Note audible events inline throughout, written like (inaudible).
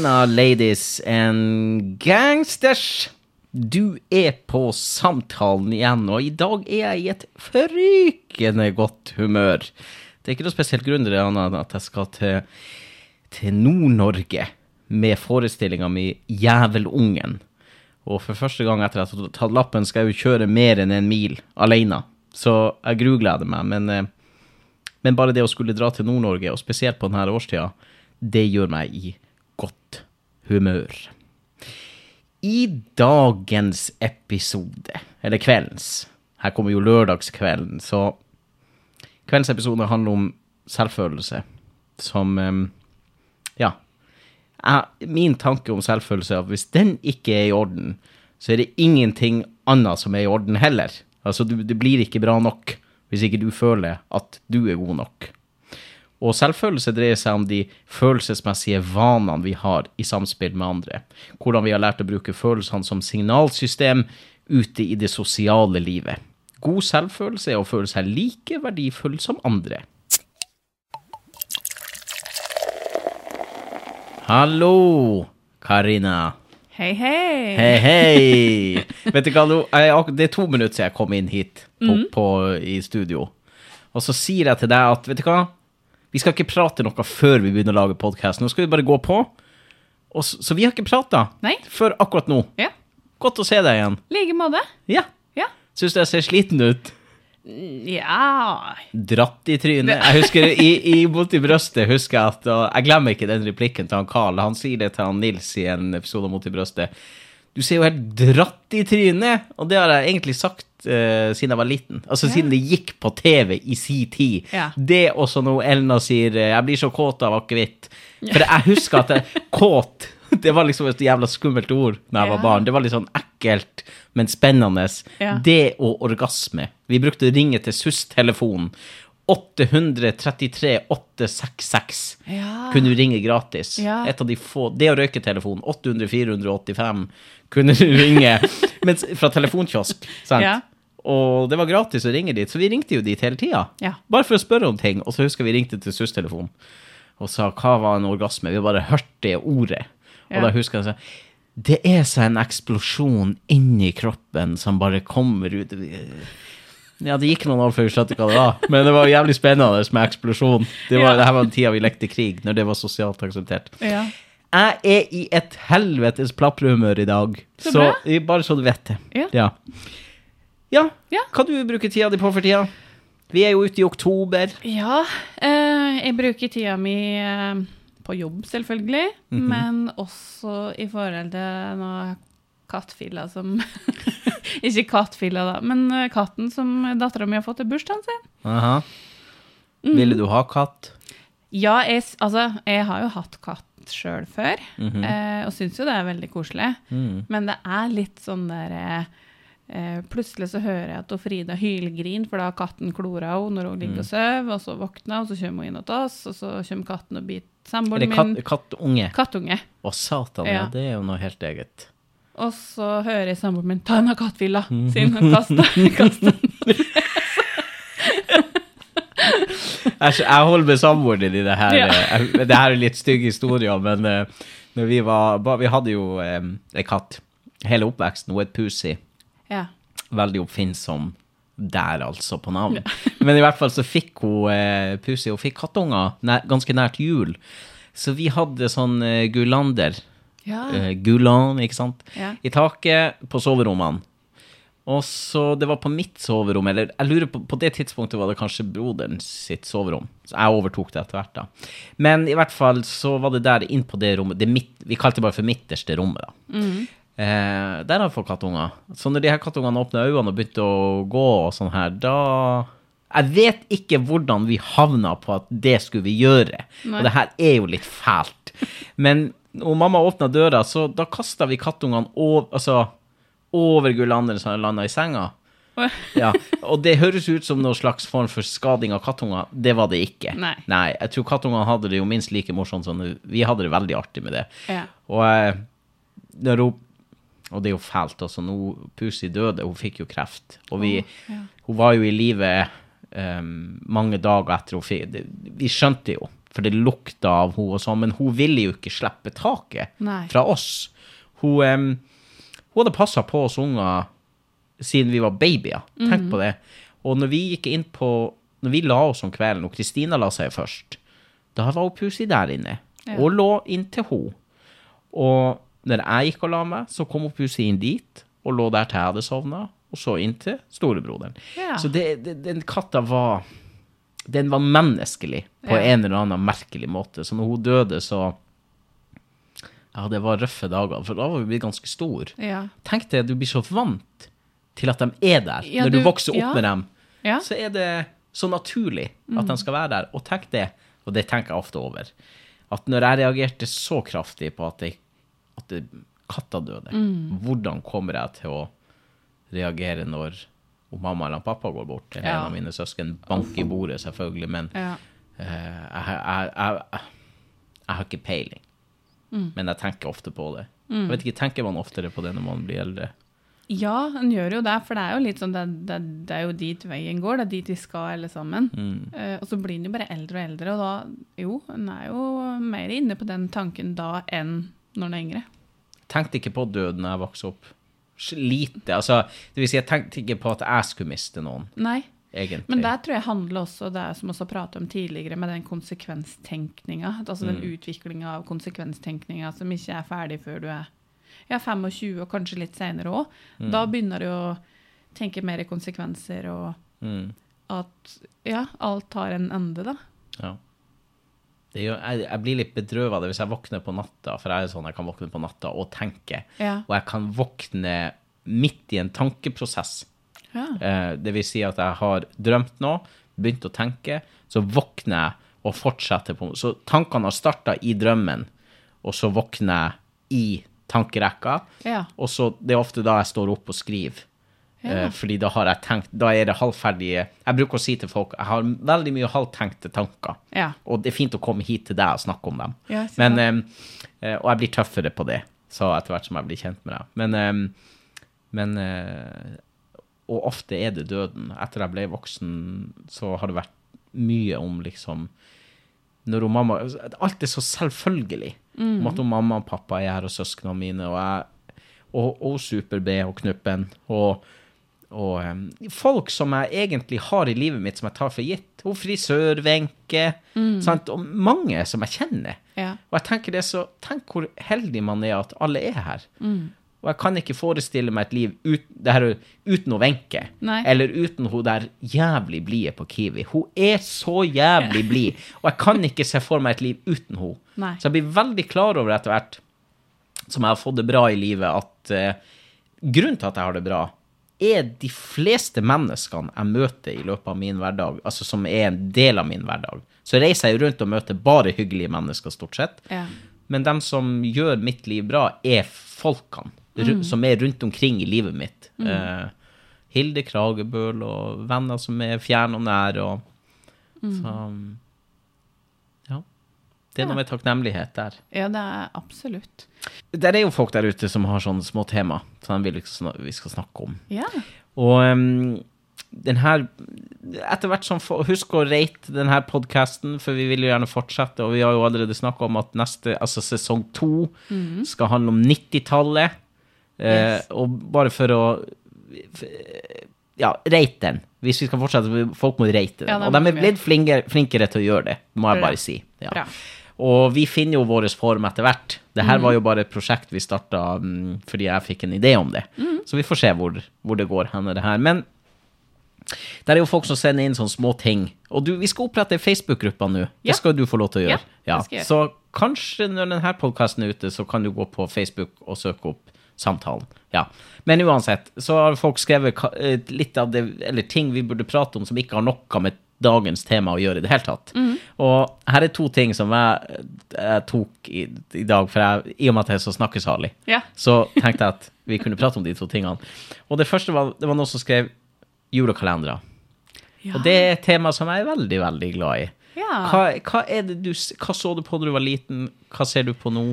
henda, ladies and gangsters. Du er på samtalen igjen, og i dag er jeg i et forrykende godt humør. Det er ikke noe spesielt grunn til det, enn at jeg skal til, til Nord-Norge med forestillinga mi Jævelungen. Og for første gang etter at jeg har tatt lappen, skal jeg jo kjøre mer enn en mil alene. Så jeg grugleder meg, men, eh, men bare det å skulle dra til Nord-Norge, og spesielt på denne årstida, det gjør meg i godt humør. I dagens episode, eller kveldens Her kommer jo lørdagskvelden, så kveldens episode handler om selvfølelse, som Ja. Min tanke om selvfølelse er at hvis den ikke er i orden, så er det ingenting annet som er i orden heller. Altså, det blir ikke bra nok hvis ikke du føler at du er god nok. Og selvfølelse dreier seg om de følelsesmessige vanene vi har i samspill med andre. Hvordan vi har lært å bruke følelsene som signalsystem ute i det sosiale livet. God selvfølelse er å føle seg like verdifull som andre. Hallo, Karina. Hei, hei. Hei, hei. Vet du hva, det er to minutter siden jeg kom inn hit på, på, i studio. Og så sier jeg til deg at, vet du hva, vi skal ikke prate noe før vi begynner å lage podcast. Nå skal vi bare gå på. Så, så vi har ikke prata før akkurat nå. Ja. Godt å se deg igjen. like måte. Ja. Ja. Syns du jeg ser sliten ut? Ja Dratt i trynet. Jeg husker i, i Mot i brøstet husker jeg at og Jeg glemmer ikke den replikken til han Carl. Han sier det til han Nils i en episode av Mot i brøstet. Du ser jo helt dratt i trynet! Og det har jeg egentlig sagt eh, siden jeg var liten. Altså yeah. siden det gikk på TV i si tid. Yeah. Det også når Elna sier eh, 'jeg blir så kåt av akevitt'. For jeg husker at jeg, (laughs) kåt det var liksom et jævla skummelt ord da jeg var barn. Det var litt sånn ekkelt, men spennende. Det og orgasme. Vi brukte å ringe til SUS-telefonen. 833 866 Ja. kunne du ringe gratis. Ja. Et av de få Det å røyke telefonen 800 485 kunne du ringe (laughs) mens, fra telefonkiosk. Sant? Ja. Og det var gratis å ringe dit, så vi ringte jo dit hele tida. Ja. Bare for å spørre om ting. Og så husker vi ringte til SUS-telefonen og sa hva var en orgasme. Vi bare hørte det ordet. Og Ja. da husker jeg sånn Det er så en eksplosjon inni kroppen som bare kommer ut Ja, det gikk noen år før vi skjønte hva det var, men det var jævlig spennende med eksplosjon. Det, var, Ja. det her var den tida vi lekte krig, når det var sosialt akseptert. Ja. Jeg er i et helvetes plaprehumør i dag, Så så, bare så du vet det. Ja. Ja. Ja. Ja. Hva du bruker tida di på for tida? Vi er jo ute i oktober. ja eh, jeg bruker tida mi eh, på jobb, selvfølgelig. Mhm. Men også i forhold til noe kattfiller som (laughs) Ikke kattfiller, da, men eh, katten som dattera mi har fått til bursdagen sin. Aha. Mm. Ville du ha katt? Ja, jeg, altså, jeg har jo hatt katt sjøl før, Mhm. eh, og syns jo det er veldig koselig. Mm. Men det er litt sånn der eh, Plutselig så hører jeg at Frida hylgriner, for da har katten klora henne når hun Mm. ligger og sover, og så våkner hun, og så kommer hun inn til oss, og så kommer katten og biter samboeren Eller kat katt, kattunge? Kattunge. Å, satan, ja. Ja. Det er jo noe helt eget. Og så hører jeg samboeren min 'ta henne kattfilla', Mm. siden hun kasta den. Jeg, holder med samboeren din i det her. Ja. eh, Det her er litt stygge historier, men eh, vi var Vi hadde jo eh, en katt hele oppveksten. Hun het Pussy. Ja. Veldig oppfinnsom der, altså, på navn. (laughs) Men i hvert fall så fikk hun eh, Pusi, Hun fikk kattunger nær, ganske nært jul. Så vi hadde sånn eh, gulander. Ja. Eh, gulan, ikke sant? Ja. I taket på soverommene. Og så Det var på mitt soverom, eller jeg lurer på På det tidspunktet var det kanskje broderen sitt soverom. Så jeg overtok det etter hvert, da. Men i hvert fall så var det der inn på det rommet det mitt, Vi kalte det bare for midterste rommet, da. Eh, der har jeg fått kattunger. Så når de her kattungene åpna øynene og begynte å gå og sånn her, da Jeg vet ikke hvordan vi havna på at det skulle vi gjøre. Nei. Og det her er jo litt fælt. Men når mamma åpna døra, så da kasta vi kattungene over, altså, over Gullander som landa i senga. Ja, Og det høres ut som noen slags form for skading av kattunger. Det var det ikke. Nei. jeg tror kattungene hadde det jo minst like morsomt som vi hadde det veldig artig med det. Ja. Og eh, når hun Og det er jo fælt, altså. Nå Pussy døde, hun fikk jo kreft. Og vi, ja. hun var jo i live um, mange dager etter hun fikk det- Vi skjønte jo. for det lukta av hun og sånn, men hun ville jo ikke slippe taket Nei. fra oss. Hun, um, hun hadde passa på oss unger siden vi var babyer. Tenk på det. Og når vi gikk inn på Når vi la oss om kvelden, og Kristina la seg først, da var hun Pussy der inne, Ja. og lå inntil henne. Og når jeg gikk og la meg, så kom hun Pussy dit, og lå der til jeg hadde sovna, og så inn til storebroderen. Ja. Så det, det, den katta var Den var menneskelig på Ja. en eller annen merkelig måte. Så når hun døde, så Ja, det var røffe dager, for da var vi blitt ganske stor. Ja. Tenk deg, at du blir så vant til at de er der. Når du, du- vokser opp med dem, Ja. så er det så naturlig at de skal være der. Og tenk det, og det tenker jeg ofte over, at når jeg reagerte så kraftig på at, jeg, at det, katta døde, hvordan kommer jeg til å reagere når mamma eller pappa går bort? Eller Ja. en av mine søsken banker i bordet, selvfølgelig, men Ja. uh, jeg, jeg, jeg, jeg, har ikke peiling, men jeg tenker ofte på det. Jeg vet ikke, Tenker man oftere på det når man blir eldre? Ja, en gjør jo det, for det er jo litt sånn, det, det, det er jo dit veien går, det er dit vi skal alle sammen. Eh, og så blir en jo bare eldre og eldre, og da, jo, en er jo mer inne på den tanken da enn når en er yngre. Tenkte ikke på døden da jeg vokste opp. Lite. Altså, det vil si, jeg tenkte ikke på at jeg skulle miste noen, Nei, egentlig. men der tror jeg handler også det som også pratet om tidligere, med den konsekvenstenkninga. Altså den utviklinga av konsekvenstenkninga som ikke er ferdig før du er ja, 25, og kanskje litt seinere òg. Da begynner du å tenke mer i konsekvenser, og Mm, at ja, alt har en ende, da. ja. Det gjør, jeg, jeg blir litt bedrøvet av det hvis jeg våkner på natta, for jeg er sånn jeg kan våkne på natta og tenke. Ja. Og jeg kan våkne midt i en tankeprosess. Ja. Eh, det vil si at jeg har drømt noe, begynt å tenke, så våkner jeg og fortsetter på Så tankene har starta i drømmen, og så våkner jeg i tankerekka. Ja. Og så Det er ofte da jeg står opp og skriver. Ja. Eh, fordi da har jeg tenkt Da er det halvferdige Jeg bruker å si til folk jeg har veldig mye halvtenkte tanker. Ja. Og det er fint å komme hit til deg og snakke om dem. Ja, Men, eh, og jeg blir tøffere på det så etter hvert som jeg blir kjent med deg. Men, eh, men eh, Og ofte er det døden. Etter jeg ble voksen, så har det vært mye om liksom når hun mamma, Alt er så selvfølgelig. Om at hun mamma og pappa er her, og søsknene mine, og jeg og, og Super-B og Knuppen. Og, og um, folk som jeg egentlig har i livet mitt, som jeg tar for gitt. Hun frisør-Wenche. Mm. Og mange som jeg kjenner. Ja. Og jeg tenker det så, Tenk hvor heldig man er at alle er her. Og jeg kan ikke forestille meg et liv ut, det her, uten Wenche. Eller uten hun der jævlig blide på Kiwi. Hun er så jævlig (laughs) blid. Og jeg kan ikke se for meg et liv uten hun. Nei. Så jeg blir veldig klar over etter hvert som jeg har fått det bra i livet, at uh, grunnen til at jeg har det bra, er de fleste menneskene jeg møter i løpet av min hverdag, altså som er en del av min hverdag. Så reiser jeg rundt og møter bare hyggelige mennesker, stort sett. Ja. Men dem som gjør mitt liv bra, er folkene mm. som er rundt omkring i livet mitt. Eh, Hilde Kragebøl og venner som er fjern og nær. Og, Så ja. Det er noe med takknemlighet der. ja, det er absolutt. Det er jo folk der ute som har sånne små tema som de vil vi skal snakke om. Ja. Og um, den her Etter hvert som Husk å rate denne podkasten, for vi vil jo gjerne fortsette. Og vi har jo allerede snakka om at neste, altså sesong to skal handle om 90-tallet. Eh, Yes. og bare for å for, Ja, rate den. Hvis vi skal fortsette, folk må rate den. Ja, og de er blitt flinkere, flinkere til å gjøre det, må jeg bare si. Ja. Bra. Og vi finner jo vår form etter hvert. Det her mm. var jo bare et prosjekt vi starta mm, fordi jeg fikk en idé om det. Mm. Så vi får se hvor, hvor det går hen, det her. Men det er jo folk som sender inn sånne små ting. Og du, vi skal opprette ei Facebook-gruppe nå. Ja. Det skal du få lov til å gjøre. Ja, gjøre. Så kanskje når denne podkasten er ute, så kan du gå på Facebook og søke opp samtalen. Ja. Men uansett, så har folk skrevet eh, litt av det, eller ting vi burde prate om som ikke har noe med dagens tema å gjøre i det hele tatt. Mm. Og her er to ting som jeg, jeg tok i, i dag, for jeg, i og med at jeg er så snakkesalig, Ja. så tenkte jeg at vi kunne prate om de to tingene. Og det første var, det var noen som skrev julekalendere. Ja. Og det er et tema som jeg er veldig, veldig glad i. Ja. Hva, hva, det du, hva så du på da du var liten? Hva ser du på nå?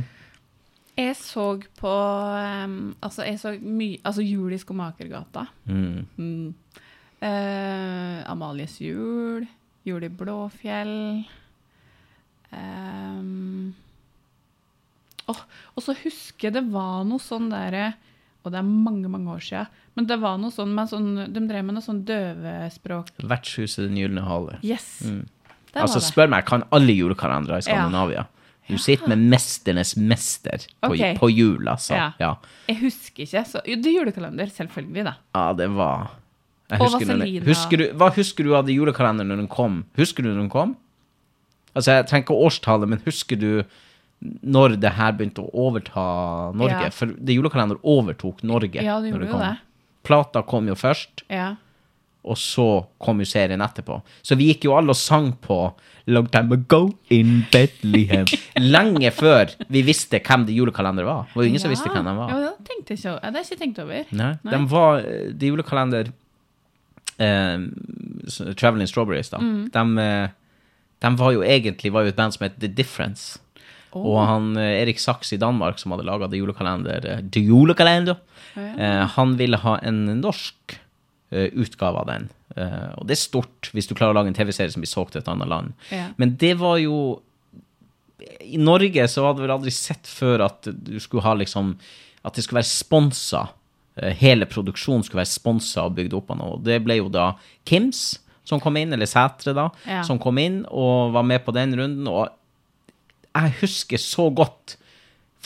Jeg så på um, Altså, jeg så mye Altså, Jul i Skomakergata. Mm. Mm. Eh, Amalies jul. Jul i Blåfjell. Um, oh, og så husker jeg det var noe sånn derre Og det er mange, mange år siden. Men det var noe sånn sånn De drev med noe sånn døvespråk. Vertshuset Den gylne hale. Yes. Mm. Altså, spør meg, kan alle julekalendere i Skandinavia. Du sitter med mesternes mester på, okay. på jul, altså. Ja. Ja. Jeg husker ikke. Så, det er julekalender, selvfølgelig, da. ja, det var jeg Og husker Vaselina. husker du, Hva husker du av de julekalenderen når den kom? Husker du når den kom? Altså, Jeg trenger ikke årstallet, men husker du når det her begynte å overta Norge? Ja. For det julekalender overtok Norge. Ja, det gjorde jo det. Plata kom jo først. Ja. og så kom jo serien etterpå. Så vi gikk jo alle og sang på Long time ago in Bethlehem. (laughs) Lenge før vi visste hvem det julekalender var. Det var jo ingen som visste hvem de var. Ja, det tenkte jeg ikke Det har jeg ikke tenkt over. Nei, Nei. De var eh, Det julekalender s- Traveling Strawberries, da. Mm. De, eh, de var jo egentlig var jo et band som het The Difference. Oh. Og han eh, Erik Sachs i Danmark, som hadde laga The julekalender, The Julekalender, Ja. eh, han ville ha en norsk utgave av den. Og det er stort hvis du klarer å lage en TV-serie som blir solgt til et annet land. Ja. Men det var jo I Norge så hadde vi aldri sett før at du skulle ha liksom At det skulle være sponsa. Eh, Hele produksjonen skulle være sponsa og bygd opp av noe. Det ble jo da Kims som kom inn, eller Sætre, da, Ja. som kom inn og var med på den runden. Og jeg husker så godt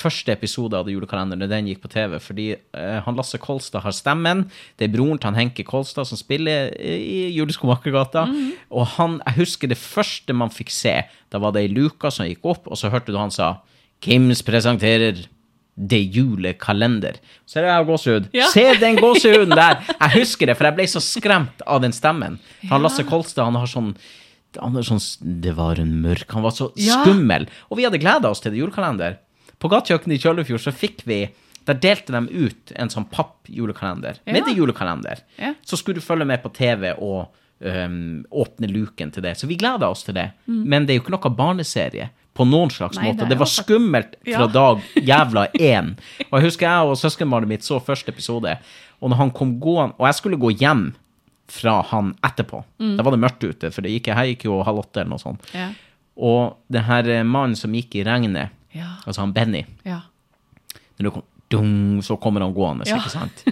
første episode av julekalenderen den gikk på TV, fordi uh, han Lasse Kolstad har stemmen. Det er broren til han Henke Kolstad som spiller i Juleskomakergata. Og han, jeg husker det første man fikk se, da var det ei luke som gikk opp, og så hørte du han sa Kims presenterer det julekalender. Så er det jeg gåsehud. Ja. Se den gåsehuden der! (laughs) Jeg husker det, for jeg ble så skremt av den stemmen. For han Lasse Kolstad, han har sånn han er sånn, Det var en mørk Han var så Ja. skummel. Og vi hadde gleda oss til det julekalender. På gatekjøkkenet i Kjøllefjord så fikk vi Der delte de ut en sånn papp-julekalender med det julekalender. Ja. Så skulle du følge med på TV og um, åpne luken til det. Så vi gleda oss til det. Men det er jo ikke noe barneserie på noen slags. Nei, måte. det Det var skummelt fra Ja. dag jævla (laughs) én. Og jeg husker jeg og søskenbarnet mitt så første episode, og når han kom gående Og jeg skulle gå hjem fra han etterpå. Mm. Da var det mørkt ute, for det gikk, jeg gikk jo halv åtte eller noe sånt. Ja. Og den her eh, mannen som gikk i regnet, Ja. altså han Benny ja. Når det kom dung, så kommer han gående, ikke sant?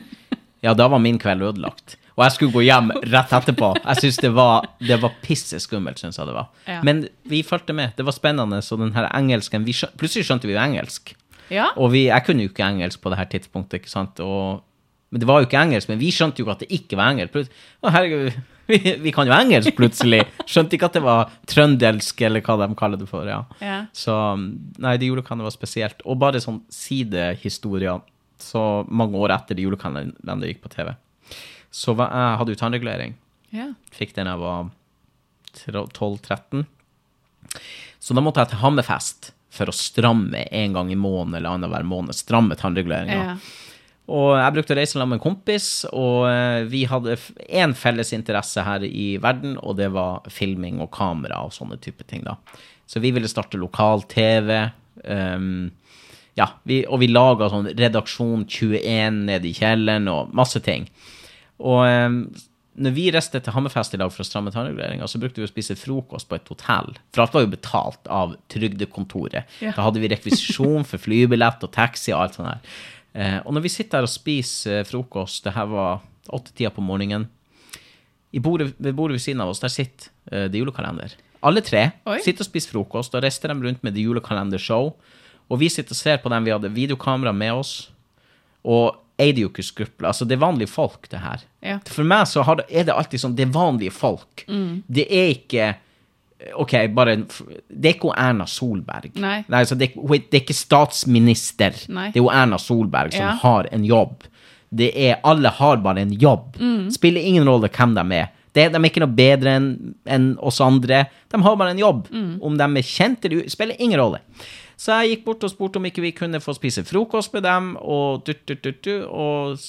Ja, da var min kveld ødelagt. (laughs) Og jeg skulle gå hjem rett etterpå. Jeg synes det var, det var pisseskummelt, synes jeg det var. Ja. Men vi fulgte med. Det var spennende, så den her engelsken vi skjøn, Plutselig skjønte vi jo engelsk. ja. Og vi, jeg kunne jo ikke engelsk på det her tidspunktet, ikke sant? Og, men det var jo ikke engelsk, men vi skjønte jo at det ikke var engelsk. Å, herregud, (laughs) vi, vi kan jo engelsk plutselig. Skjønte ikke at det var trøndelsk, eller hva de kaller det for, ja. Ja. Så nei, det julekalenderen var spesielt. Og bare sånn sidehistorier så mange år etter det julekalenderen gikk på TV. Så var, jeg hadde jeg tannregulering. ja. Fikk den da jeg var 12-13. Så da måtte jeg til Hammerfest for å stramme en gang i måneden eller annenhver måned. Stramme tannreguleringa. ja. Og jeg brukte å reise sammen med en kompis, og eh, vi hadde én felles interesse her i verden, og det var filming og kamera og sånne type ting, da. Så vi ville starte lokal-TV. Um, ja, vi, og vi laga sånn Redaksjon 21 nede i kjelleren og masse ting. Og um, når vi reiste til Hammerfest i dag for å stramme tannreguleringa, så brukte vi å spise frokost på et hotell. For alt var jo betalt av trygdekontoret. Ja. Da hadde vi rekvisisjon for flybillett og taxi og alt sånt her. Eh, og når vi sitter her og spiser eh, frokost, det her var åtte-tida på morgenen i bordet, Ved bordet ved siden av oss, der sitter eh, det julekalender. Alle tre Oi. sitter og spiser frokost, og reiser dem rundt med det julekalendershow. Og vi sitter og ser på dem. Vi hadde videokamera med oss. Og eide jo ikke skrupler. Altså, det er vanlige folk, det her. Ja. For meg så har det, er det alltid sånn, det er vanlige folk. Mm. Det er ikke Ok, bare Det er ikke Erna Solberg. Nei. altså, det, er, er- det er ikke statsminister. Nei. Det er jo Erna Solberg som Ja. har en jobb. Det er, alle har bare en jobb. Mm. Spiller ingen rolle hvem de er. Det, de er ikke noe bedre enn en oss andre. De har bare en jobb. Mm. Om de er kjent eller spiller ingen rolle. Så jeg gikk bort og spurte om ikke vi kunne få spise frokost med dem, og du, du, du, du, og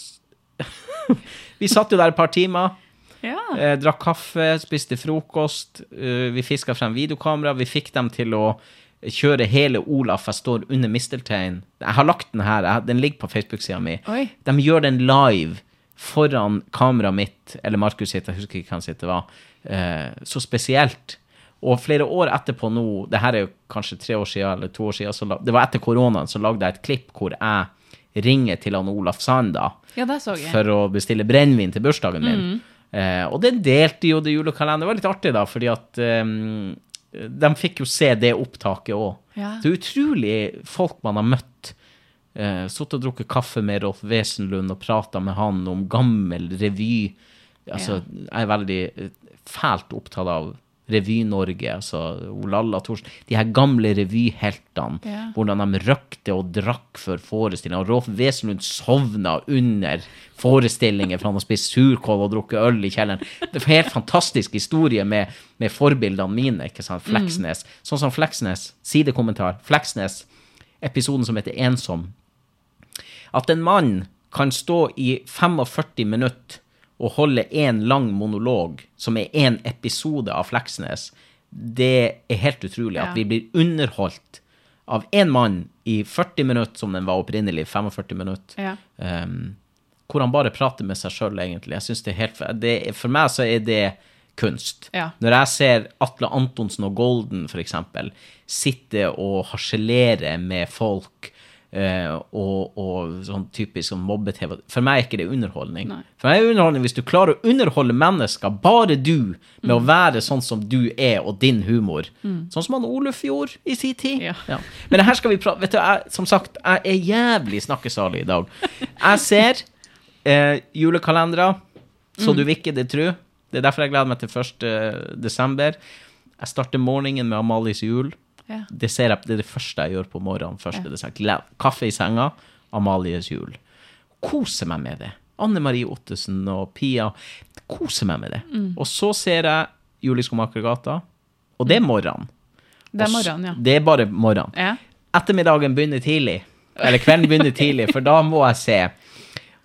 (laughs) Vi satt jo der et par timer. Ja. Eh, drakk kaffe, spiste frokost. Uh, vi fiska frem videokamera. Vi fikk dem til å kjøre hele Olaf. Jeg står under mistelteinen. Jeg har lagt den her. Jeg, den ligger på Facebook-sida mi. Oi. De gjør den live foran kameraet mitt, eller Markus sitt, jeg husker ikke hvem sitt det var. Uh, så spesielt. Og flere år etterpå nå, det her er jo kanskje tre år siden eller to år siden, det var etter koronaen, så lagde jeg et klipp hvor jeg ringer til han Olaf Ja, det så jeg. for å bestille brennevin til bursdagen min. Eh, og den delte jo det julekalenderen. Det var litt artig, da, fordi at um, de fikk jo se det opptaket òg. Ja. Det er utrolig folk man har møtt. Eh, Sittet og drukket kaffe med Rolf Wesenlund og prata med han om gammel revy. Altså, Jeg er veldig eh, fælt opptatt av Revy-Norge, altså Olalla Thorsen. De her gamle revyheltene. Ja. Hvordan de røkte og drakk før forestillinga. Rolf Wesenlund sovna under forestillinger, for han har spist surkål og drukket øl i kjelleren. Det er helt fantastisk historie med, med forbildene mine. ikke sant? Fleksnes. Sånn som Fleksnes. Sidekommentar. Fleksnes. Episoden som heter Ensom. At en mann kan stå i 45 minutter og holde én lang monolog, som er én episode av Fleksnes, det er helt utrolig at vi blir underholdt av én mann i 40 minutter, som den var opprinnelig, 45 minutter, Ja. um, hvor han bare prater med seg sjøl, egentlig. Jeg synes det er helt, det, For meg så er det kunst. Ja. Når jeg ser Atle Antonsen og Golden, for eksempel, sitte og harselere med folk eh, og, og sånn typisk sånn mobbe-TV For meg er ikke det underholdning. Nei. For meg er det underholdning hvis du klarer å underholde mennesker, bare du, med å være sånn som du er, og din humor. Sånn som han Oluf gjorde i sin tid. Ja. Men her skal vi prate Vet du, jeg, som sagt, jeg er jævlig snakkesalig i dag. Jeg ser eh, julekalendere, så du vil ikke det tru. Det er derfor jeg gleder meg til 1. desember. Jeg starter morgenen med Amalies jul. Ja. Det, ser jeg, det er det første jeg gjør på morgenen. 1. desember. Gled- Kaffe i senga, Amalies jul. Koser meg med det. Anne Marie Ottesen og Pia. Koser meg med det. Mm. Og så ser jeg Juleskomakergata, og det er morgenen. Det er morgenen, ja. Det er bare morgenen. ja. Ettermiddagen begynner tidlig. Eller kvelden begynner tidlig, for da må jeg se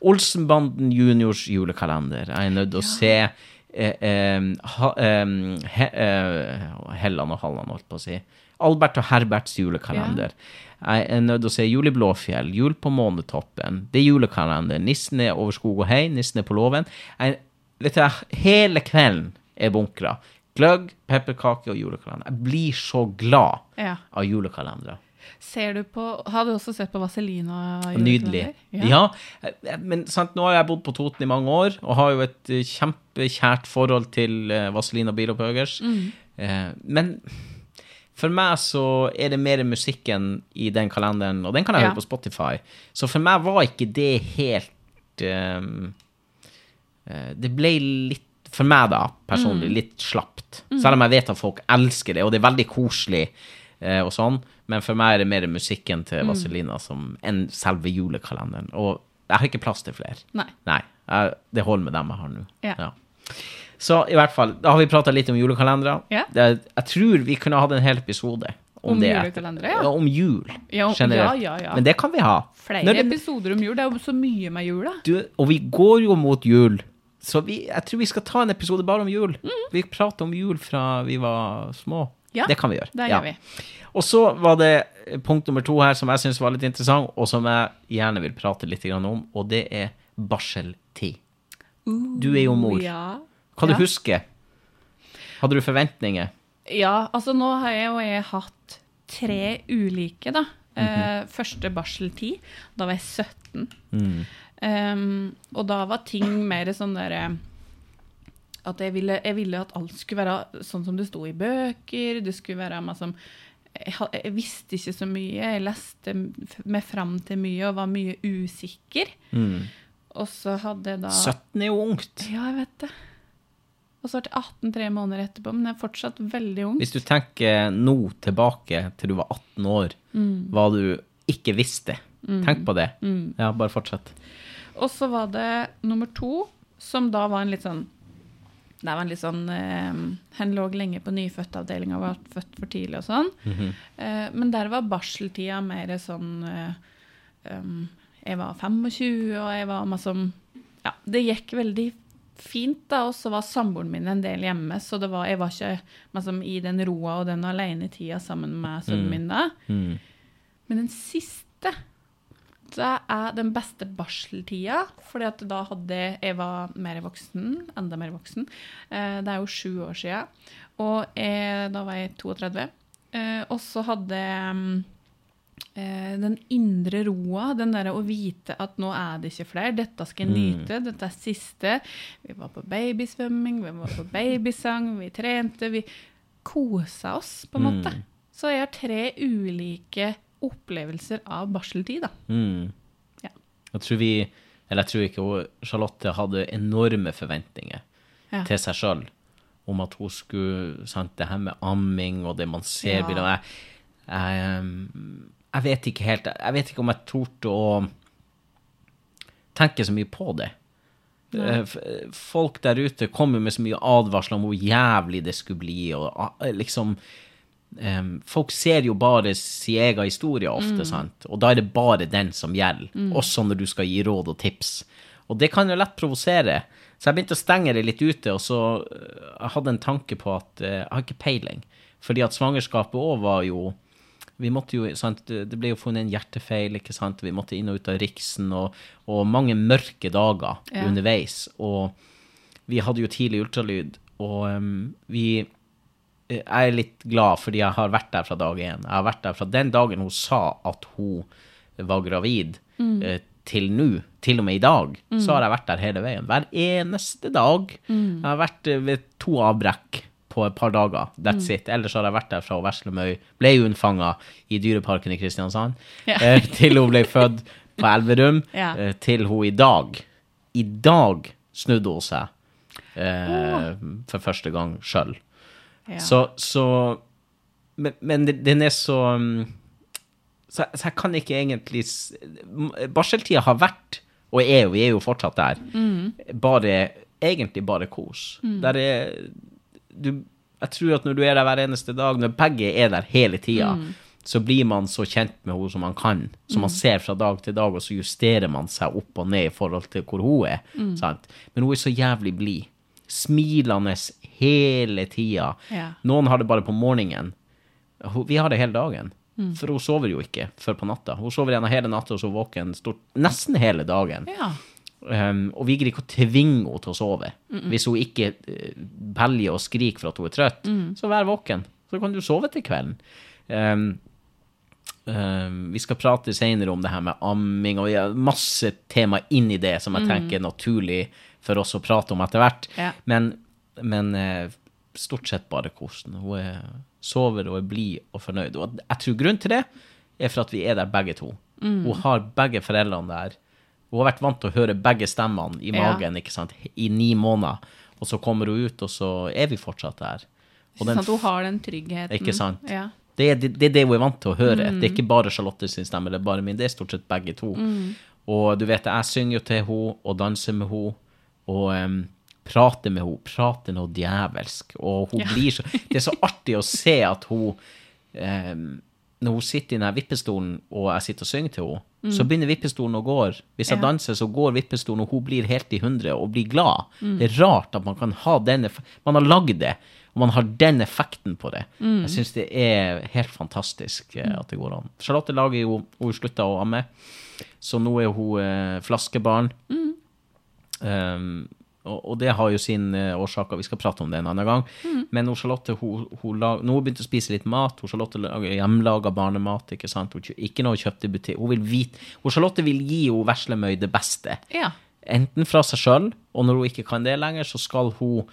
Olsenbanden juniors julekalender. Jeg er nødt til å se eh, eh, ha, eh, he, eh, Helland og Halland, holdt på å si. Albert og Herberts julekalender. Jeg er nødt til å se Jul i Blåfjell, Jul på Månetoppen. Det er julekalender. Nissen er over skog og hei, nissen er på låven. Jeg- Vet du, hele kvelden er bunkra. Gløgg, pepperkake og julekalender. Jeg blir så glad ja. av julekalendere. Ser du på Har du også sett på Vaselina? Nydelig. julekalender? Ja, eh, men sant, nå har jeg bodd på Toten i mange år, og har jo et eh, kjempekjært forhold til uh, Vazelina Bilopphøgers. Eh, men for meg så er det mer musikken i den kalenderen, og den kan jeg Ja. høre på Spotify. Så for meg var ikke det helt um, Det ble litt, for meg da, personlig, litt slapt. Selv om jeg vet at folk elsker det, og det er veldig koselig eh, og sånn, men for meg er det mer musikken til Vazelina som enn selve julekalenderen. Og jeg har ikke plass til flere. Nei. Nei, jeg, det holder med dem jeg har nå. Ja. Så i hvert fall, da har vi prata litt om julekalendere. Ja. Det, jeg tror vi kunne hatt en hel episode om, Om det. julekalendere, ja. Om jul Ja, generelt. ja, ja, ja. Men det kan vi ha. Flere Når det- episoder om jul. Det er jo så mye med jul, da. du, og vi går jo mot jul, så vi, jeg tror vi skal ta en episode bare om jul. Vi prater om jul fra vi var små. Ja, det kan vi gjøre. Det Ja. gjør vi. Og så var det punkt nummer to her som jeg syns var litt interessant, og som jeg gjerne vil prate litt grann om, og det er barseltid. Du er jo mor. Ja. Hva Ja. du husker? Hadde du forventninger? Ja, altså nå har jeg jo jeg hatt tre ulike, da. Mhm. eh, første barseltid, da var jeg 17. Mm. Um, og da var ting mer sånn derre At jeg ville, jeg ville at alt skulle være sånn som det sto i bøker. Det skulle være meg som jeg, jeg visste ikke så mye. Jeg leste meg fram til mye og var mye usikker. Mm. Og så hadde jeg da 17 er jo ungt. Ja, jeg vet det. Og så ble jeg 18 tre måneder etterpå, men jeg er fortsatt veldig ung. Hvis du tenker nå tilbake til du var 18 år, Mm. hva du ikke visste. Tenk på det. Ja, bare fortsett. Og så var det nummer to, som da var en litt sånn Det var en litt sånn eh, Hen lå lenge på nyfødtavdelinga og var født for tidlig og sånn. eh, men der var barseltida mer sånn eh, um, Jeg var 25, og jeg var masse Ja, det gikk veldig fint, da. Og så var samboeren min en del hjemme, så det var, jeg var ikke liksom, i den roa og den alenetida sammen med sønnen min da. Mm. Men den siste det er den beste barseltida, fordi at da hadde jeg var mer voksen, enda mer voksen. Eh, det er jo sju år sia, og jeg, da var jeg 32. Eh, og så hadde mm, eh, den indre roa, den derre å vite at nå er det ikke flere, dette skal jeg nyte, dette er siste. Vi var på babysvømming, vi var på (laughs) babysang, vi trente, vi kosa oss, på en måte. Så jeg har tre ulike opplevelser av barseltid, da. Mm. Ja. Jeg tror vi, eller jeg tror ikke hun, Charlotte hadde enorme forventninger Ja. til seg sjøl om at hun skulle sant, Det her med amming og det man ser Ja. bilder jeg, jeg, um, jeg vet ikke helt Jeg vet ikke om jeg torde å tenke så mye på det. Nei. Folk der ute kommer med så mye advarsler om hvor jævlig det skulle bli, og ah, liksom Um, Folk ser jo bare sin egen historie ofte, sant? og da er det bare den som gjelder. Også når du skal gi råd og tips. Og det kan jo lett provosere. Så jeg begynte å stenge det litt ute, og så hadde jeg hadde en tanke på at uh, jeg har ikke peiling. Fordi at svangerskapet òg var jo vi måtte jo, sant, Det ble jo funnet en hjertefeil, ikke sant? vi måtte inn og ut av riksen, og, og mange mørke dager Ja. underveis. Og vi hadde jo tidlig ultralyd, og um, vi eh, Jeg er litt glad fordi jeg har vært der fra dag én. Jeg har vært der fra den dagen hun sa at hun var gravid, eh, til nå. Til og med i dag. Så har jeg vært der hele veien. Hver eneste dag. Jeg har vært eh, ved to avbrekk på et par dager. That's it. Ellers har jeg vært der fra Veslemøy, ble unnfanga i Dyreparken i Kristiansand, Ja. eh, til hun ble født på Elverum, (laughs) Ja. eh, til hun i dag I dag snudde hun seg eh, for første gang sjøl. Ja. Så, så Men, men den er så um, så, så jeg kan ikke egentlig Barseltida har vært, og er jo, vi er jo fortsatt der, bare Egentlig bare kos. Der er du, Jeg tror at når du er der hver eneste dag, når begge er der hele tida, så blir man så kjent med henne som man kan. Som man ser fra dag til dag, og så justerer man seg opp og ned i forhold til hvor hun er. Sant? Men hun er så jævlig blid. Smilende hele tida. Ja. Noen har det bare på morgenen. Vi har det hele dagen. For hun sover jo ikke før på natta. Hun sover gjennom hele natta og så våken stort, nesten hele dagen. ja. Um, og vi greier ikke å tvinge henne til å sove. Hvis hun ikke belger og skriker for at hun er trøtt, så vær våken. Så kan du sove til kvelden. Um, um, vi skal prate senere om det her med amming, og vi har masse tema inn i det som jeg tenker er naturlig for oss å prate om etter hvert. Ja. Men, men uh, stort sett bare kosen. Hun er, sover og er blid og fornøyd. Og jeg tror grunnen til det er for at vi er der begge to. Hun har begge foreldrene der. Hun har vært vant til å høre begge stemmene i magen ikke sant? i ni måneder. Og så kommer hun ut, og så er vi fortsatt der. Og den sant? Hun har den tryggheten. Ikke sant? Ja. det er det, det det hun er vant til å høre. Det er ikke bare Charlotte sin stemme, er bare min. Det er stort sett begge to. Og du vet, jeg synger jo til henne og danser med henne og um, prater med henne. Prater noe djevelsk. Og hun Ja. blir så Det er så artig å se at hun em, Når hun sitter i den vippestolen, og jeg sitter og synger til henne, så begynner vippestolen å gå. Hvis jeg Ja. danser, så går vippestolen, og hun blir helt i hundre og blir glad. Det er rart at man kan ha den Man har lagd det, og man har den effekten på det. Jeg syns det er helt fantastisk eh, at det går an. Charlotte lager jo Hun slutta å amme, så nå er hun eh, flaskebarn. Um, og, og det har jo sin årsak, årsaker, vi skal prate om det en annen gang. Men hun Charlotte hun, hun lag, nå har hun begynt å spise litt mat. Hun Charlotte lager hjemmelaga barnemat. Ikke sant? Hun, ikke noe kjøpt i butikk. Hun, vil vite, hun Charlotte vil gi hun Veslemøy det beste. ja. Enten fra seg sjøl, og når hun ikke kan det lenger, så skal hun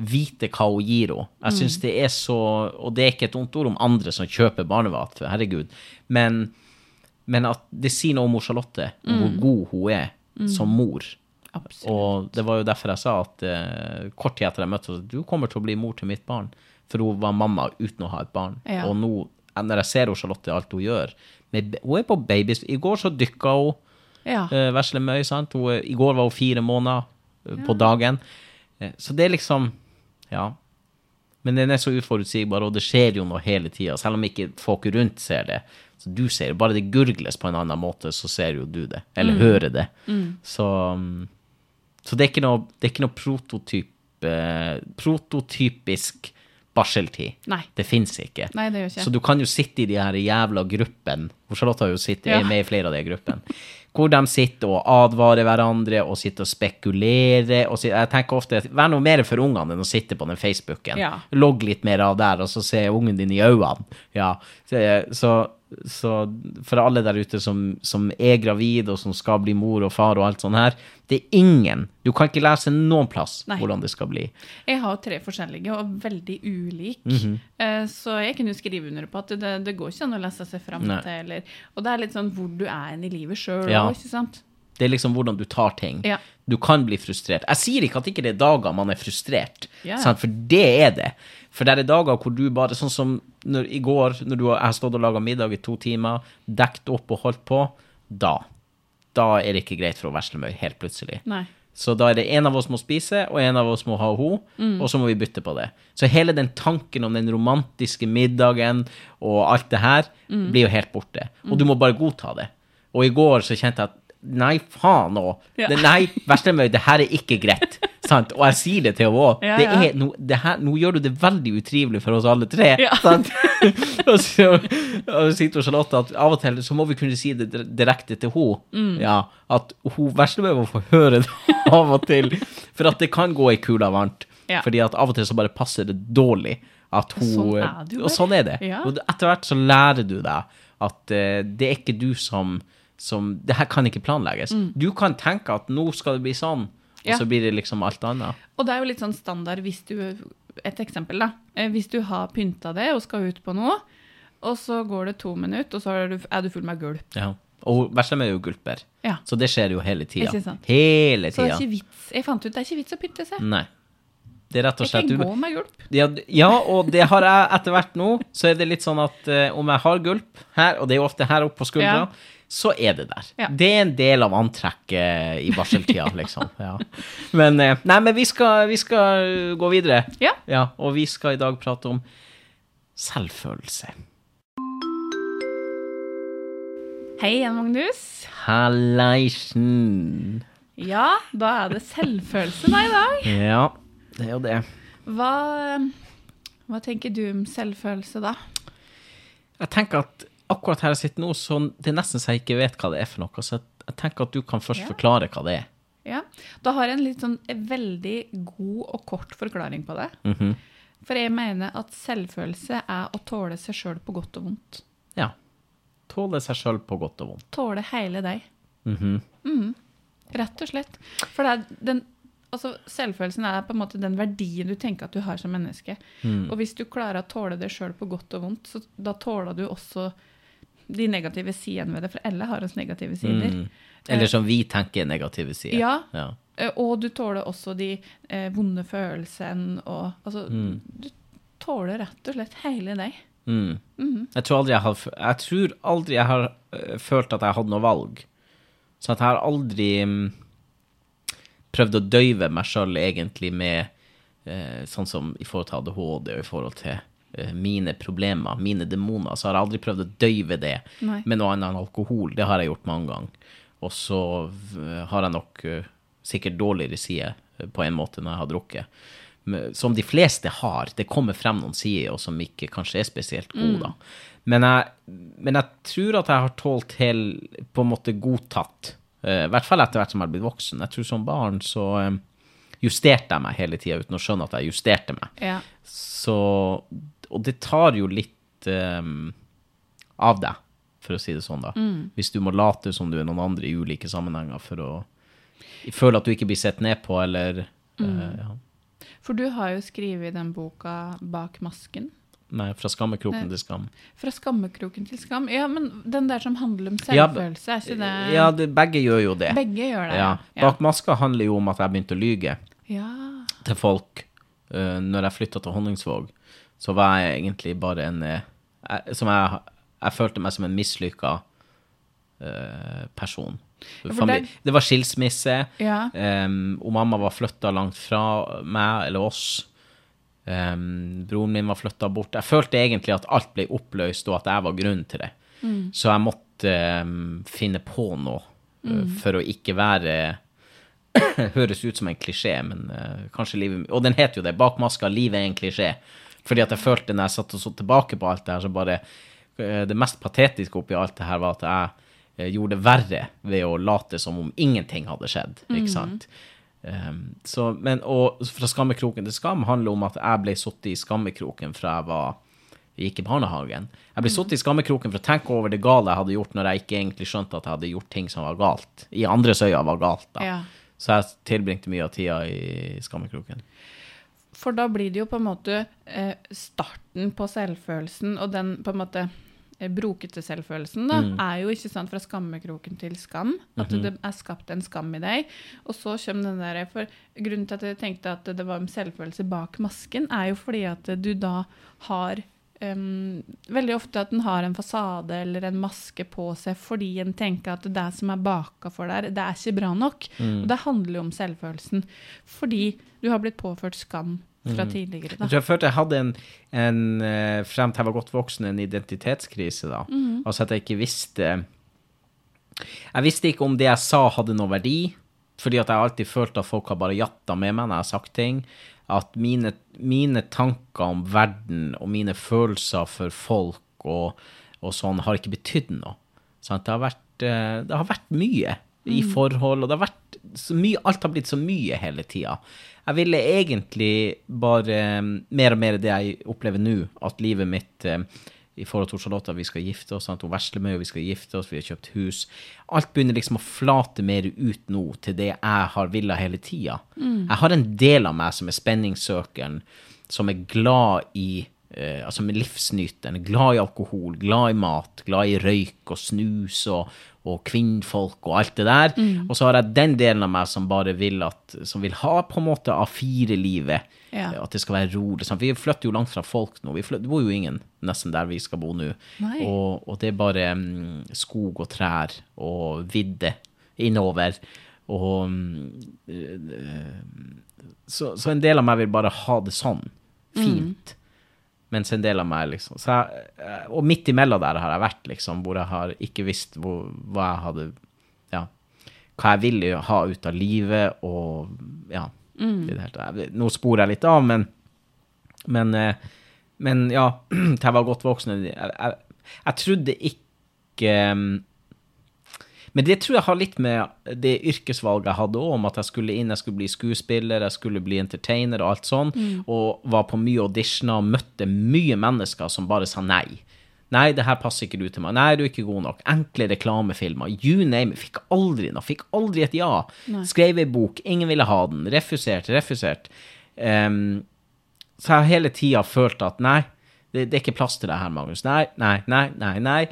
vite hva hun gir henne. Jeg synes det er så Og det er ikke et ondt ord om andre som kjøper barnemat, herregud. Men, men at det sier noe om Charlotte, om hvor god hun er som mor. Absolutt. Og det var jo derfor jeg sa at eh, kort tid etter jeg møtte henne, du kommer til å bli mor til mitt barn. For hun var mamma uten å ha et barn. Ja. Og nå, når jeg ser hun Charlotte, alt hun gjør med, Hun er på babys. I går så dykka hun Ja. eh, Vesle Møy, sant? Hun, I går var hun fire måneder eh, på dagen. Eh, så det er liksom Ja. Men den er så uforutsigbar, og det skjer jo noe hele tida. Selv om ikke folk rundt ser det. Så du ser det. Bare det gurgles på en annen måte, så ser jo du det. Eller hører det. Mm, så det er ikke noe, det er ikke noe prototyp, eh, prototypisk barseltid. Nei. Det fins ikke. Nei, det gjør ikke. Så du kan jo sitte i de her jævla gruppene, hvor Charlotte har jo sittet, Ja. er med i flere av de gruppene, hvor de sitter og advarer hverandre og sitter og spekulerer. Og sitter, jeg tenker ofte vær noe mer for ungene enn å sitte på den Facebooken. Ja. Logg litt mer av der, og så se ungen din i øynene. Ja. Så, så, så for alle der ute som, som er gravid og som skal bli mor og far og alt sånt her, det er ingen Du kan ikke lese noen plass Nei. hvordan det skal bli. Jeg har tre forskjellige og veldig ulike. Mhm. Eh, Så jeg kunne skrive under på at det, det går ikke an å lese seg fram til. Eller, og det er litt sånn hvor du er i livet sjøl Ja. ikke sant? Det er liksom hvordan du tar ting. Ja. Du kan bli frustrert. Jeg sier ikke at ikke det er dager man er frustrert, yeah. sant? for det er det. For det er dager hvor du bare Sånn som når, i går, når du jeg har stått og laga middag i to timer, dekt opp og holdt på, da. Da er det ikke greit for å Veslemøy, helt plutselig. Nei. Så da er det en av oss må spise, og en av oss må ha ho, og så må vi bytte på det. Så hele den tanken om den romantiske middagen og alt det her blir jo helt borte. Og du må bare godta det. Og i går så kjente jeg at nei, faen òg. Ja. Nei, Veslemøy, det her er ikke greit. Sant? Og jeg sier det til henne òg. Ja, ja. no, Nå gjør du det veldig utrivelig for oss alle tre. Sant? (laughs) og så og sitter sier Charlotte at av og til så må vi kunne si det direkte til henne. Mm. Ja, at hun Veslemøy må få høre det (laughs) av og til. For at det kan gå i kula varmt. Fordi at av og til så bare passer det dårlig hun Sånn er det jo Og sånn er det. Og etter hvert så lærer du deg at uh, det er ikke du som, som Det her kan ikke planlegges. Du kan tenke at nå skal det bli sånn, og Mm. Ja. så blir det liksom alt annet. Og det er jo litt sånn standard hvis du Et eksempel, da. Eh, Hvis du har pynta det og skal ut på noe, og så går det to minutter, og så er du, er du full med gulp. Ja. Og Veslemøy er jo gulper. Ja. Så det skjer jo hele tida. Ikke sant? Så det er ikke vits. Jeg fant ut det er ikke vits å pynte seg. Nei. Det er rett og Jeg kan gå med gulp. ja, ja, og det har jeg etter hvert nå. Så er det litt sånn at uh, om jeg har gulp her, og det er jo ofte her oppe på skuldra, Ja. Så er det der. Ja. Det er en del av antrekket i barseltida, (laughs) liksom. Ja. Men, eh, nei, men vi skal, vi skal gå videre. Ja. Ja, og vi skal i dag prate om selvfølelse. Hei igjen, Magnus. Halleisen. Ja, da er det selvfølelse da i dag. Ja, det er jo det. Hva, hva tenker du om selvfølelse, da? Jeg tenker at akkurat her jeg sitter nå, så det er nesten så jeg ikke vet hva det er for noe. Så jeg, jeg tenker at du kan først Ja. forklare hva det er. Ja, Da har jeg en litt sånn veldig god og kort forklaring på det. Mhm. For jeg mener at selvfølelse er å tåle seg sjøl på godt og vondt. Ja. Tåle seg sjøl på godt og vondt. Tåle hele deg. Mhm. Rett og slett. For det er den, altså selvfølelsen er på en måte den verdien du tenker at du har som menneske. Mm. Og hvis du klarer å tåle det sjøl på godt og vondt, så da tåler du også de negative sidene ved det. For alle har oss negative sider. Mm. Eller som vi tenker er negative sider. Ja. ja. Eh, Og du tåler også de eh, vonde følelsene og Altså, Mm. du tåler rett og slett hele deg. Mm. -hmm. Jeg tror jeg har, jeg tror aldri jeg har øh, følt at jeg hadde noe valg. Så jeg har aldri mm, prøvd å døyve meg sjøl egentlig med eh, sånn som i forhold til ADHD og i forhold til eh, mine problemer, mine demoner, så har jeg aldri prøvd å døyve det Nei. med noe annet enn alkohol. Det har jeg gjort mange ganger. Og så øh, har jeg nok øh, sikkert dårligere sider på en måte når jeg har drukket. Som de fleste har. Det kommer frem noen sider som ikke kanskje er spesielt gode, da. Men jeg, men jeg tror at jeg har tålt til på en måte godtatt. I hvert fall etter hvert som jeg har blitt voksen. Jeg tror som barn så justerte jeg meg hele tida uten å skjønne at jeg justerte meg. Ja. Så Og det tar jo litt um, av deg, for å si det sånn, da. Hvis du må late som du er noen andre i ulike sammenhenger for å føle at du ikke blir sett ned på, eller eh, ja. For du har jo skrevet den boka 'Bak masken'. Nei, fra skammekroken Nei. til skam. Fra skammekroken til skam. Ja, men den der som handler om selvfølelse, er ikke det Ja, det, begge gjør jo det. Begge gjør det. Ja. Bak maska handler jo om at jeg begynte å lyge ja. til folk uh, når jeg flytta til Honningsvåg. Så var jeg egentlig bare en eh, jeg, som jeg, jeg følte meg som en mislykka uh, person. for Famili- det- var skilsmisse. Ja. Um, og mamma var flytta langt fra meg eller oss. Um, broren min var flytta bort. Jeg følte egentlig at alt ble oppløst, og at jeg var grunnen til det. Så jeg måtte um, finne på noe uh, for å ikke være (clears throat) Høres ut som en klisjé, men uh, kanskje livet Og den heter jo det. Bak maska, livet er en klisjé. Fordi at jeg følte når jeg satt og så tilbake på alt det her, så bare eh, Det mest patetiske oppi alt det her var at jeg eh, gjorde det verre ved å late som om ingenting hadde skjedd, ikke sant? Um, så, men, og fra skammekroken til skam handler om at jeg ble satt i skammekroken fra jeg var jeg gikk i barnehagen. Jeg ble satt i skammekroken for å tenke over det gale jeg hadde gjort, når jeg ikke egentlig skjønte at jeg hadde gjort ting som var galt. I andres øyne var galt, da. Ja. Så jeg tilbringte mye av tida i skammekroken. For da blir det jo på en måte eh, starten på selvfølelsen, og den på en måte eh, brokete selvfølelsen, da, er jo ikke sant fra skammekroken til skam. At det er skapt en skam i deg. Og så kommer den der For grunnen til at jeg tenkte at det var en selvfølelse bak masken, er jo fordi at du da har em, veldig ofte at en har en fasade eller en maske på seg fordi en tenker at det som er baka for der, det er ikke bra nok. Og det handler jo om selvfølelsen. Fordi du har blitt påført skam fra tidligere. Jeg Da. jeg følte jeg hadde en, en eh, frem til jeg var godt voksen, en identitetskrise, da. Altså at jeg ikke visste Jeg visste ikke om det jeg sa, hadde noe verdi. Fordi at jeg alltid følte at folk har bare jatta med meg når jeg har sagt ting. At mine, mine tanker om verden og mine følelser for folk og, og sånn har ikke betydd noe. Sant? Det, har vært, eh, det har vært mye i forhold, og det har vært så mye, alt har blitt så mye hele tida. Jeg ville egentlig bare eh, mer og mer det jeg opplever nå, at livet mitt eh, i forhold til Charlotte, vi skal gifte oss, sant? hun veksler med, og vi skal gifte oss, vi har kjøpt hus. Alt begynner liksom å flate mer ut nå til det jeg har villa hele tida. Jeg har en del av meg som er spenningssøkeren, som er glad i eh, altså med livsnyteren, glad i alkohol, glad i mat, glad i røyk og snus og, og kvinnfolk og alt det der. Og så har jeg den delen av meg som bare vil at, som vil ha på en måte A4-livet. Ja. At det skal være rolig. Sant? Vi flytter jo langt fra folk nå. Vi flytter, det bor jo ingen nesten der vi skal bo nå. Og, og det er bare um, skog og trær og vidde innover. Og mm, eh, så, så en del av meg vil bare ha det sånn. Fint. Mens en del av meg liksom så jeg, eh, Og midt imellom der har jeg vært, liksom, hvor jeg har ikke visst hvor, hva jeg hadde Ja. Hva jeg ville ha ut av livet, og ja. mm. det hele Nå sporer jeg litt av, men Men, eh, men ja, (clears throat) til jeg var godt voksen Jeg, jeg, jeg trodde ikke mm, men det tror jeg har litt med det yrkesvalget jeg hadde òg, om at jeg skulle inn, jeg skulle bli skuespiller, jeg skulle bli entertainer og alt sånn, og var på mye auditioner og møtte mye mennesker som bare sa nei. Nei, det her passer ikke du til meg. Nei, du er ikke god nok. Enkle reklamefilmer. You name it. Fikk aldri noe. Fikk aldri et ja. Skrev ei bok. Ingen ville ha den. Refusert, refusert. Um, så jeg har hele tida følt at nei, det, det er ikke plass til det her, Magnus. Nei, nei, nei, nei. nei.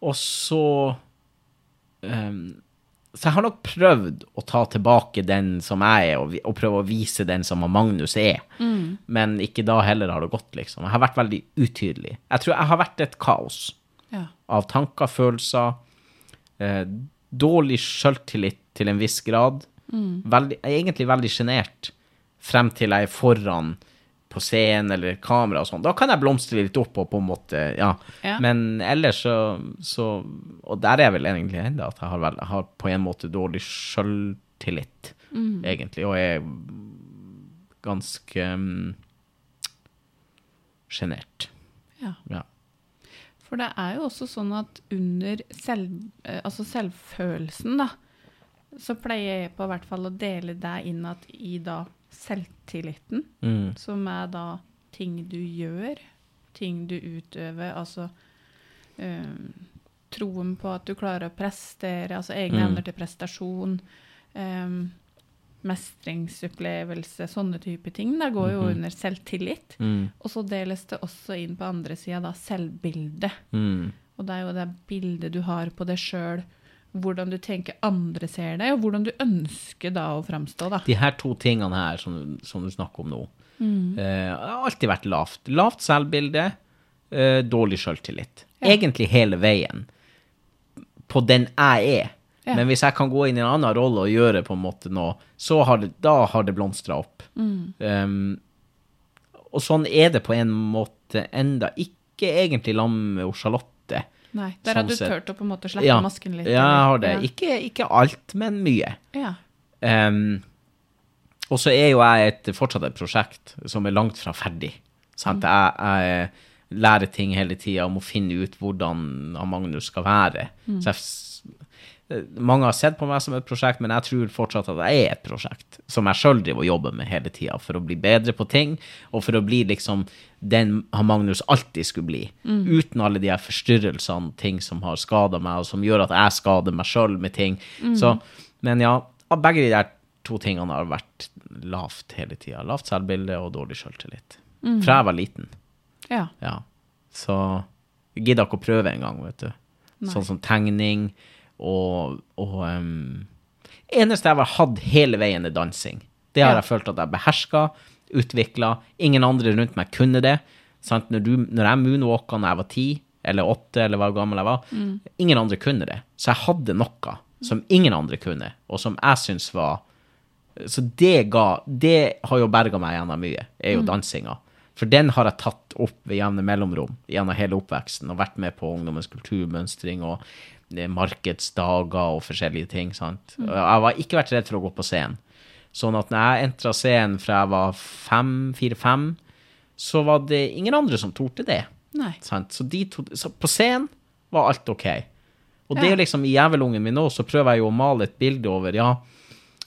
Og så ehm, Så jeg har nok prøvd å ta tilbake den som jeg er, og, og prøve å vise den som Magnus er. Men ikke da heller har det gått, liksom. Jeg har vært veldig utydelig. Jeg tror jeg har vært et kaos Ja. av tanker, følelser, eh, dårlig selvtillit til en viss grad. Veldig, jeg er egentlig veldig sjenert frem til jeg er foran på scenen eller kamera og sånn. Da kan jeg blomstre litt opp og på en måte, ja. Ja. Men ellers så, så Og der er jeg vel egentlig ennå, at jeg har, vel, har på en måte dårlig selvtillit, egentlig, og er ganske um, ja. Ja. For det er jo også sånn at under selv, eh, altså selvfølelsen, da, så pleier jeg på hvert fall å dele deg inn at i da selvtilliten, Mm. som er da ting du gjør, ting du utøver, altså um, troen på at du klarer å prestere, altså egne Mm. evner til prestasjon, um, mestringsopplevelse, sånne type ting. Det går jo Mhm. under selvtillit. Mm. Og så deles det også inn på andre sida da selvbildet. Mm. Og det er jo det bildet du har på deg sjøl, hvordan du tenker andre ser deg, og hvordan du ønsker da å framstå, da. De her to tingene her som, som du snakker om nå, Mm. eh, har alltid vært lavt. Lavt selvbilde, eh, dårlig selvtillit. Ja. Egentlig hele veien. På den jeg er. Ja. Men hvis jeg kan gå inn i en annen rolle og gjøre på en måte noe, så har det, da har det blomstra opp. Mm. Um, og sånn er det på en måte enda. Ikke egentlig lam med Charlotte. Nei, der Sånn har du turt å på en måte slippe Ja, masken litt. ja, jeg har det. Ja. Ikke, ikke alt, men mye. Ja. Um, og så er jo jeg et, fortsatt et prosjekt som er langt fra ferdig. Sant? Jeg, jeg lærer ting hele tida om å finne ut hvordan Magnus skal være. Så jeg, mange har sett på meg som et prosjekt, men jeg tror fortsatt at jeg er et prosjekt som jeg sjøl driver og jobber med hele tida, for å bli bedre på ting, og for å bli liksom den Magnus alltid skulle bli. Uten alle de her forstyrrelsene, ting som har skada meg, og som gjør at jeg skader meg sjøl med ting. Så, men ja, begge de der to tingene har vært lavt hele tida. Lavt selvbilde og dårlig sjøltillit. Fra jeg var liten. Ja. Ja. Så jeg ikke å prøve engang, vet du. Sånn som tegning og, og um, Eneste jeg har hatt hele veien, er dansing. Det har Ja. jeg følt at jeg beherska, utvikla. Ingen andre rundt meg kunne det. Sant? Når, du, når jeg moonwalka da jeg var ti eller åtte, eller hvor gammel jeg var, ingen andre kunne det. Så jeg hadde noe som ingen andre kunne, og som jeg syns var så det ga Det har jo berga meg gjennom mye, er jo dansinga. For den har jeg tatt opp ved jevne mellomrom gjennom hele oppveksten, og vært med på ungdommens kulturmønstring og markedsdager og forskjellige ting. sant? Og Jeg har ikke vært redd for å gå på scenen. Sånn at når jeg entra scenen fra jeg var fem, fire-fem, så var det ingen andre som torde det. Nei. Sant? Så, de to, så på scenen var alt OK. Og det Ja. er liksom i jævelungen min nå, så prøver jeg jo å male et bilde over, ja,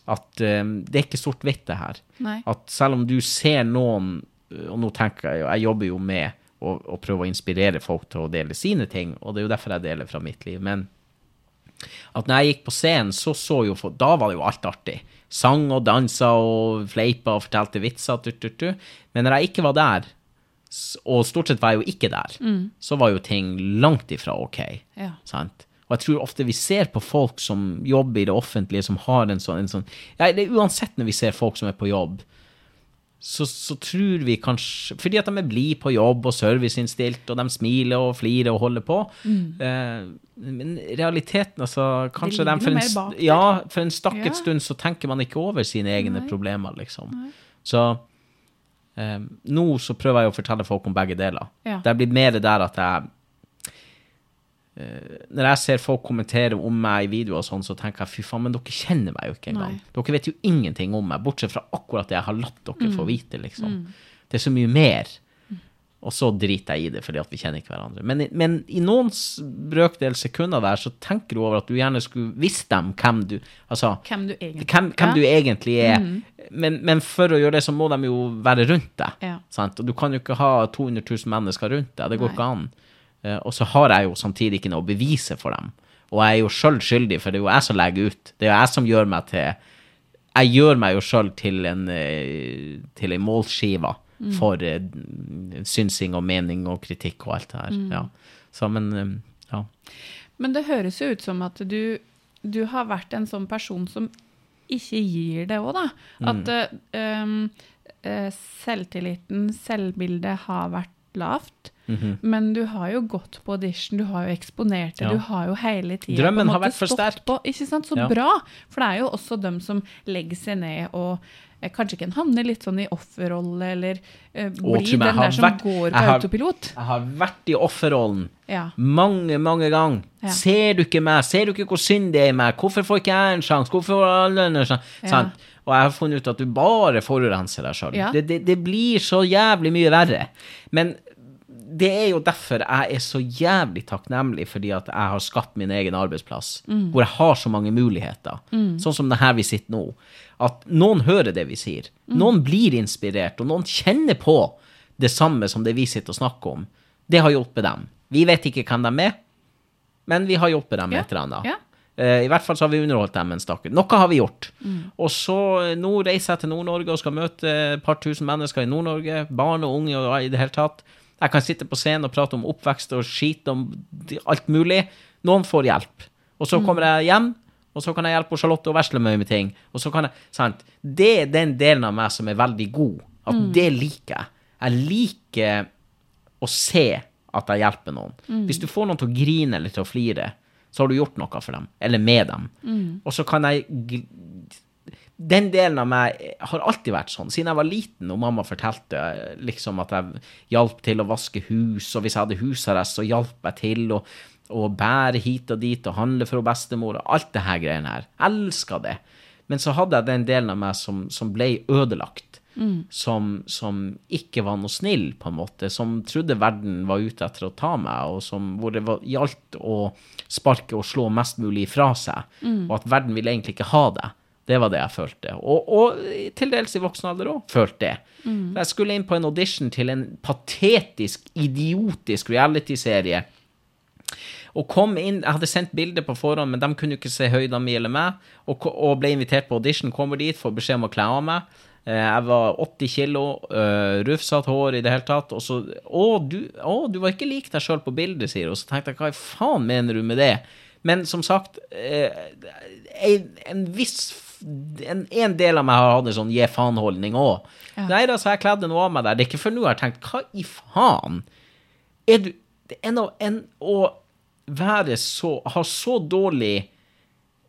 at um, det er ikke sort-hvitt, det her. Nei. At selv om du ser noen, eh, og nå tenker jeg jo, jeg jobber jo med å, å prøve å inspirere folk til å dele sine ting, og det er jo derfor jeg deler fra mitt liv, men at når jeg gikk på scenen, så så jo folk, da var det jo alt artig. Sang og dansa og fleipa og fortalte vitser, tut, tut, tut. men når jeg ikke var der, og stort sett var jeg jo ikke der, så var jo ting langt ifra ok. Ja. Sant? Og jeg tror ofte vi ser på folk som jobber i det offentlige, som har en sånn, en sånn ja, det er Uansett når vi ser folk som er på jobb, så, så tror vi kanskje Fordi at de er blide på jobb og serviceinnstilt, og de smiler og flirer og holder på. Eh, men realiteten, altså Kanskje de for en, ja, for en stakket Ja. stund så tenker man ikke over sine egne Nei. problemer, liksom. Så eh, nå så prøver jeg å fortelle folk om begge deler. Ja. Det blir mer der at jeg Når jeg ser folk kommentere om meg i videoer og sånn, så tenker jeg fy faen, men dere kjenner meg jo ikke engang. Nei. Dere vet jo ingenting om meg, bortsett fra akkurat det jeg har latt dere Mm. få vite, liksom. Det er så mye mer. Og så driter jeg i det fordi at vi kjenner ikke hverandre. Men, men i noen brøkdel sekunder der, så tenker du over at du gjerne skulle visst dem hvem du Altså, Hvem du egentlig hvem, hvem Ja. du egentlig er. Men, men for å gjøre det, så må de jo være rundt deg. Ja. Sant? Og du kan jo ikke ha 200 000 mennesker rundt deg. Det går Nei. ikke an. Eh, og så har jeg jo samtidig ikke noe å bevise for dem. Og jeg er jo sjøl skyldig, for det er jo jeg som legger ut. Det er jo jeg som gjør meg til Jeg gjør meg jo sjøl til en eh, til ei målskive for eh, synsing og mening og kritikk og alt det her. Ja. Så, men ja. Men det høres jo ut som at du, du har vært en sånn person som ikke gir det òg, da. At mm. um, selvtilliten, selvbildet, har vært lavt. Men du har jo gått på audition, du har jo eksponert det, Ja. du har jo hele tida Drømmen har vært for sterk. På, ikke sant? Så Ja. bra! For det er jo også dem som legger seg ned og eh, kanskje kan havne litt sånn i offerrolle, eller eh, Å, bli tro den der som vært- går på jeg har- autopilot. Jeg har vært i offerrollen. Ja. Mange, mange ganger. Ser du ikke meg? Ser du ikke hvor synd det er i meg? Hvorfor får ikke jeg en sjanse? Hvorfor får alle en sjanse? Ja. Sant? Og jeg har funnet ut at du bare forurenser deg sjøl. Ja. Det, det, det blir så jævlig mye verre. Men det er jo derfor jeg er så jævlig takknemlig fordi at jeg har skapt min egen arbeidsplass, Mm. hvor jeg har så mange muligheter. Sånn som det her vi sitter nå. At noen hører det vi sier. Mm. Noen blir inspirert, og noen kjenner på det samme som det vi sitter og snakker om. Det har hjulpet dem. Vi vet ikke hvem de er, men vi har hjulpet dem Ja, et eller annet. ja. Eh, I hvert fall så har vi underholdt dem en stakk. Noe har vi gjort. Mm. Og så eh, nå reiser jeg til Nord-Norge og skal møte et par tusen mennesker i Nord-Norge. Barn og unge og i det hele tatt. Jeg kan sitte på scenen og prate om oppvekst og skit om alt mulig. Noen får hjelp. Og Mm. så kommer jeg hjem, og så kan jeg hjelpe Charlotte og Veslemøy med ting. Og så kan jeg, sant? Det er den delen av meg som er veldig god. At Mm. det liker jeg. Jeg liker å se at jeg hjelper noen. Hvis du får noen til å grine eller til å flire, så har du gjort noe for dem, eller med dem. Og så kan jeg Den delen av meg har alltid vært sånn. Siden jeg var liten og mamma fortalte liksom at jeg hjalp til å vaske hus, og hvis jeg hadde husarrest, så hjalp jeg til å, å bære hit og dit og handle for bestemor og alt det her greiene her. Elska det. Men så hadde jeg den delen av meg som, som ble ødelagt. Som, som ikke var noe snill, på en måte. Som trodde verden var ute etter å ta meg, og som, hvor det var, gjaldt å sparke og slå mest mulig fra seg. Og at verden ville egentlig ikke ha det. Det var det jeg følte. Og, og til dels i voksen alder òg følte det. Jeg skulle inn på en audition til en patetisk, idiotisk realityserie. Og kom inn, Jeg hadde sendt bilder på forhånd, men de kunne ikke se høyden min eller meg. Og, og ble invitert på audition, kommer dit, får beskjed om å kle av meg. Eh, Jeg var 80 kilo, uh, rufsete hår i det hele tatt. Og så Å, du, å, du var ikke lik deg sjøl på bildet, sier hun. Så tenkte jeg, hva i faen mener du med det? Men som sagt, eh, en, en viss en, en del av meg har hatt en sånn gi faen-holdning òg. Ja. Nei da, så jeg kledde noe av meg der. Det er ikke før nå jeg har tenkt, hva i faen? Er du det er en en, å være så Ha så dårlig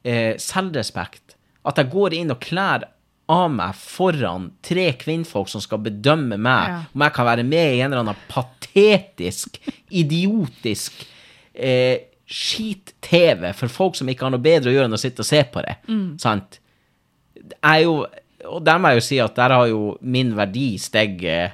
eh, selvrespekt at jeg går inn og klær av meg foran tre kvinnfolk som skal bedømme meg, Ja. om jeg kan være med i en eller annen patetisk, idiotisk eh, skit-TV for folk som ikke har noe bedre å gjøre enn å sitte og se på det. Sant? Jeg jo Og der må jeg jo si at der har jo min verdi steget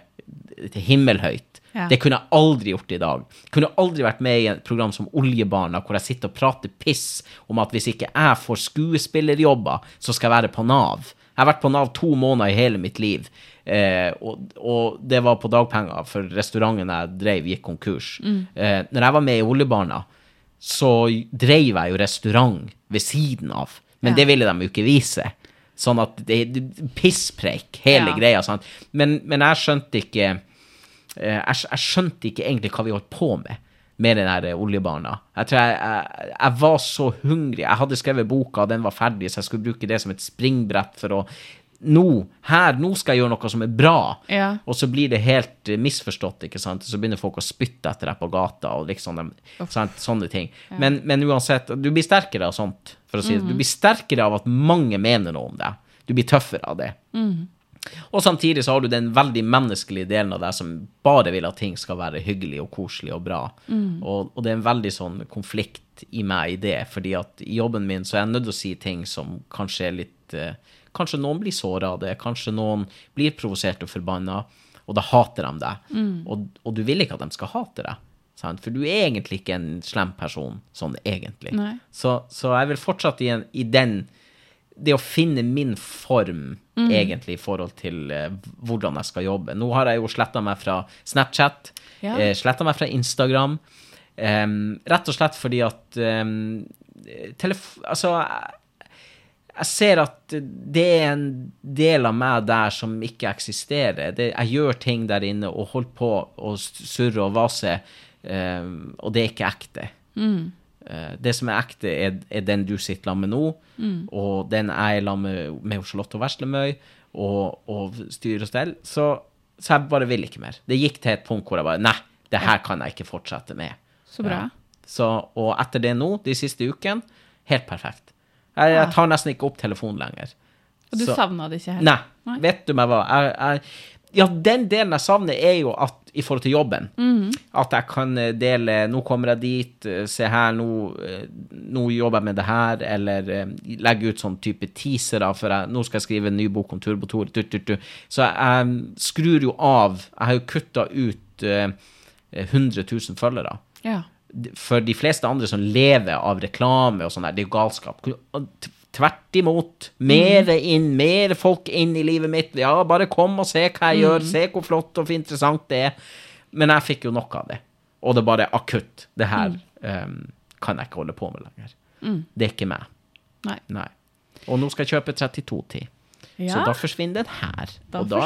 himmelhøyt. Ja. Det kunne jeg aldri gjort i dag. Kunne aldri vært med i et program som Oljebarna, hvor jeg sitter og prater piss om at hvis ikke jeg får skuespillerjobber, så skal jeg være på Nav. Jeg har vært på Nav to måneder i hele mitt liv, eh, og, og det var på dagpenger, for restauranten jeg drev, gikk konkurs. Eh, når jeg var med i Oljebarna, så drev jeg jo restaurant ved siden av, men Ja. det ville de jo ikke vise. Sånn at det er pisspreik, hele Ja. greia. Sant? Men, men jeg skjønte ikke eh, jeg, jeg skjønte ikke egentlig hva vi holdt på med med den her oljebarna. Jeg tror jeg, jeg, jeg var så hungrig. Jeg hadde skrevet boka, den var ferdig, så jeg skulle bruke det som et springbrett for å Nå, her, nå skal jeg gjøre noe som er bra. Ja. Og så blir det helt eh, misforstått, ikke sant. Så begynner folk å spytte etter deg på gata og liksom de, sånne ting. Men, men uansett, du blir sterkere av sånt, for å si det. Du blir sterkere av at mange mener noe om deg. Du blir tøffere av det. Og samtidig så har du den veldig menneskelige delen av deg som bare vil at ting skal være hyggelig og koselig og bra. Og, og det er en veldig sånn konflikt i meg i det, fordi at i jobben min så er jeg nødt til å si ting som kanskje er litt eh, Kanskje noen blir såra av det, kanskje noen blir provosert og forbanna, og da hater de deg. Og, og du vil ikke at de skal hate deg. Sant? For du er egentlig ikke en slem person, sånn egentlig. Så, så jeg vil fortsatt i, en, i den Det å finne min form, egentlig, i forhold til eh, hvordan jeg skal jobbe. Nå har jeg jo sletta meg fra Snapchat, Ja. eh, sletta meg fra Instagram. em, rett og slett fordi at um, telef Altså, jeg, ser at det er en del av meg der som ikke eksisterer. Det, jeg gjør ting der inne og holder på å surre og vase, em, og det er ikke ekte. Eh, Det som er ekte, er, er den du sitter sammen med nå, og den jeg er sammen med, med Charlotte og Veslemøy, og, og styrer og stell. Så, så jeg bare vil ikke mer. Det gikk til et punkt hvor jeg bare Nei, det her kan jeg ikke fortsette med. Så bra. Ja. Så, og etter det nå, de siste ukene, helt perfekt. Jeg, jeg tar nesten ikke opp telefonen lenger. Og du savna det ikke heller? Nei. Nei. Vet du meg hva? Jeg, jeg, ja, den delen jeg savner, er jo at i forhold til jobben. At jeg kan eh, dele Nå kommer jeg dit, eh, se her, nå, eh, nå jobber jeg med det her. Eller legge ut sånn type teasere, for jeg, nå skal jeg skrive en ny bok om Turbotor. Så jeg skrur jo av Jeg har jo kutta ut uh, 100 000 følgere Ja. for de fleste andre som lever av reklame og sånn der, det er jo galskap. Tvert imot. Mere inn, mer folk inn i livet mitt. Ja, bare kom og se hva jeg gjør, se hvor flott og interessant det er. Men jeg fikk jo nok av det. Og det er bare akutt. Det her um, kan jeg ikke holde på med lenger. Det er ikke meg. Nei. Nei. Og nå skal jeg kjøpe 3210. Så da forsvinner den her. Da og da,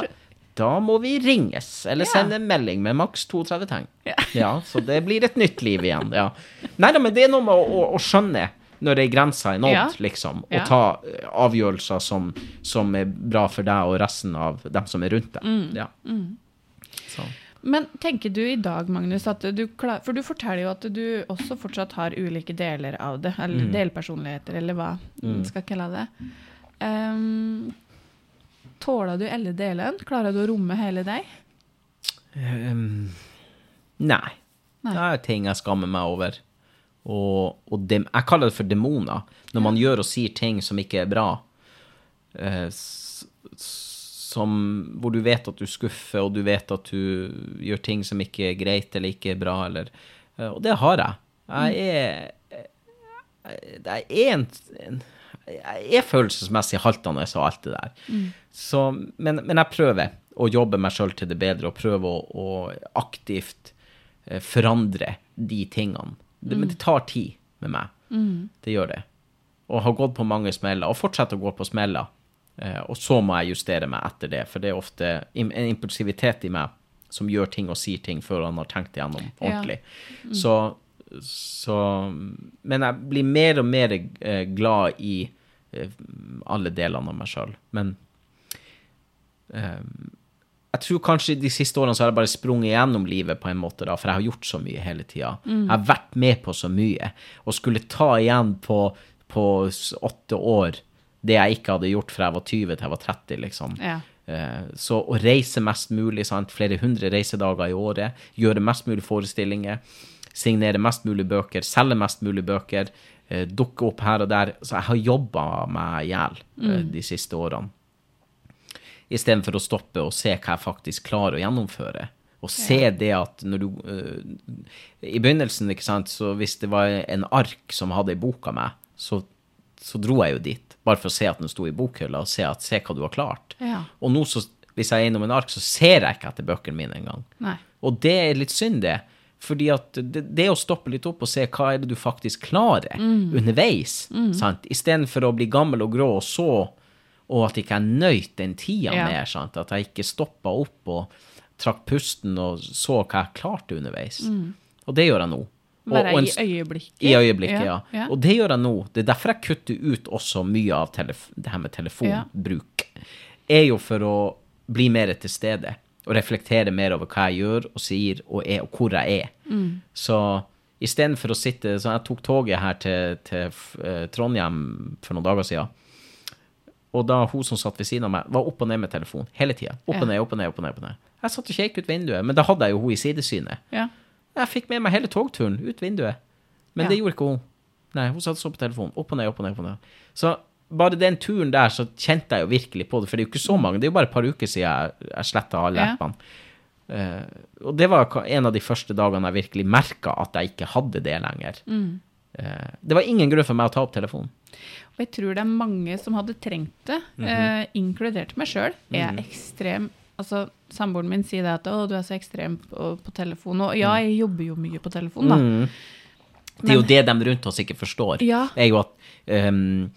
da må vi ringes, eller Ja. sende en melding med maks 32 tegn. Ja. Ja, så det blir et nytt liv igjen. Ja. Nei da, men det er noe med å, å, å skjønne når ei grense er nådd, Ja. liksom, og Ja. ta eh, avgjørelser som, som er bra for deg og resten av dem som er rundt deg. Mm. Ja. Mm. Men tenker du i dag, Magnus, at du klar, For du forteller jo at du også fortsatt har ulike deler av det, eller delpersonligheter, eller hva man skal kalle det. Um, tåler du alle delene? Klarer du å romme hele deg? Um, nei. Nei. Det er ting jeg skammer meg over. Og, og dem, jeg kaller det for demoner. Når man gjør og sier ting som ikke er bra, eh, som, hvor du vet at du skuffer, og du vet at du gjør ting som ikke er greit eller ikke er bra, eller eh, Og det har jeg. Jeg er Jeg er en, en jeg er følelsesmessig haltende og alt det der. Så, men, men jeg prøver å jobbe meg sjøl til det bedre og prøve å, å aktivt eh, forandre de tingene. Det, Men det tar tid med meg. Det gjør det. Og har gått på mange smeller, og fortsetter å gå på smeller. Eh, og så må jeg justere meg etter det, for det er ofte en impulsivitet i meg som gjør ting og sier ting før han har tenkt igjennom ordentlig. Så, så Men jeg blir mer og mer eh, glad i eh, alle delene av meg sjøl. Men eh, jeg tror kanskje de siste årene så har jeg bare sprunget gjennom livet på en måte, da, for jeg har gjort så mye hele tida. Jeg har vært med på så mye. Og skulle ta igjen på, på åtte år det jeg ikke hadde gjort fra jeg var 20 til jeg var 30, liksom. Ja. Eh, Så å reise mest mulig, sant? flere hundre reisedager i året, gjøre mest mulig forestillinger, signere mest mulig bøker, selge mest mulig bøker, eh, dukke opp her og der. Så jeg har jobba meg i hjel mm. de siste årene. Istedenfor å stoppe og se hva jeg faktisk klarer å gjennomføre. Og se det at når du uh, I begynnelsen, ikke sant, så hvis det var en ark som hadde ei bok av meg, så, så dro jeg jo dit. Bare for å se at den sto i bokhylla, og se, at, se hva du har klart. Ja. Og nå, så, hvis jeg er innom en ark, så ser jeg ikke etter bøkene mine engang. Og det er litt synd, det. Fordi at det, det å stoppe litt opp og se hva er det du faktisk klarer underveis, sant? istedenfor å bli gammel og grå og så, og at ikke jeg nøyt den tida Ja. mer, sant? at jeg ikke stoppa opp og trakk pusten og så hva jeg klarte underveis. Og det gjør jeg nå. En i øyeblikket. i øyeblikket, ja. ja. Og det gjør jeg nå. Det er derfor jeg kutter ut også mye av det her med telefonbruk. Er jo for å bli mer til stede og reflektere mer over hva jeg gjør og sier og, er, og hvor jeg er. Så istedenfor å sitte Så jeg tok toget her til, til uh, Trondheim for noen dager siden. Og da hun som satt ved siden av meg, var opp og ned med telefonen hele tida. Opp og ned, opp og ned, opp og ned. opp og ned. Jeg satt og kjekk ut vinduet, men da hadde jeg jo hun i sidesynet. Ja. Jeg fikk med meg hele togturen ut vinduet. Men Ja. det gjorde ikke hun. Nei, hun satt og så på telefonen. Opp og ned, opp og ned. opp og ned. Så bare den turen der, så kjente jeg jo virkelig på det. For det er jo ikke så mange. Det er jo bare et par uker siden jeg, jeg sletta alle Ja. appene. Uh, og det var en av de første dagene jeg virkelig merka at jeg ikke hadde det lenger. Mm. Eh, det var ingen grunn for meg å ta opp telefonen. Og jeg tror det er mange som hadde trengt det, Mhm. eh, inkludert meg sjøl. Jeg er ekstrem Altså, Samboeren min sier det at 'å, du er så ekstrem på, på telefon'. Og ja, jeg jobber jo mye på telefon, da. Mm. Det er jo det de rundt oss ikke forstår. Ja. er jo at um,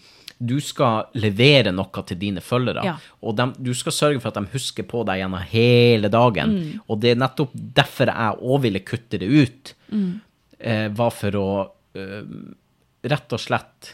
du skal levere noe til dine følgere. Ja. Og de, du skal sørge for at de husker på deg gjennom hele dagen. Mm. Og det er nettopp derfor jeg òg ville kutte det ut. Mm. Eh, var for å rett og slett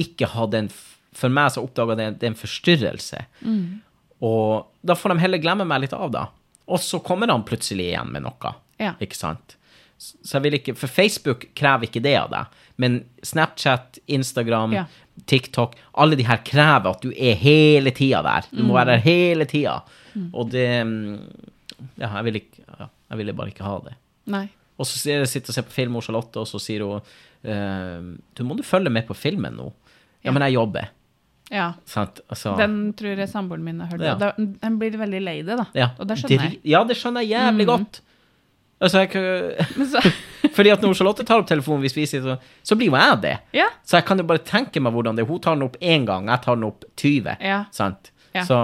ikke hadde den For meg så oppdaga det det er en forstyrrelse. Mm. Og da får de heller glemme meg litt av, da. Og så kommer han plutselig igjen med noe. Ja. Ikke sant? Så jeg vil ikke, For Facebook krever ikke det av deg. Men Snapchat, Instagram, Ja. TikTok Alle de her krever at du er hele tida der. Du må være der hele tida. Og det mm, Ja, jeg ville ja, ville bare ikke ha det. Nei. Og så sitter jeg og ser på film med Charlotte, og så sier hun eh, Du må du følge med på filmen nå. Ja, men jeg jobber. Ja. Altså, Den tror jeg samboeren min har hørt. Ja. da- Den blir veldig lei det, da. ja, Og det skjønner jeg. Mm. Ja, det skjønner jeg jævlig godt. Altså, jeg, (laughs) Fordi at når Charlotte tar opp telefonen, hvis vi sitter, så, så blir jo jeg det. ja. Så jeg kan jo bare tenke meg hvordan det er. Hun tar den opp én gang, jeg tar den opp 20. Ja. Sant? Ja. Så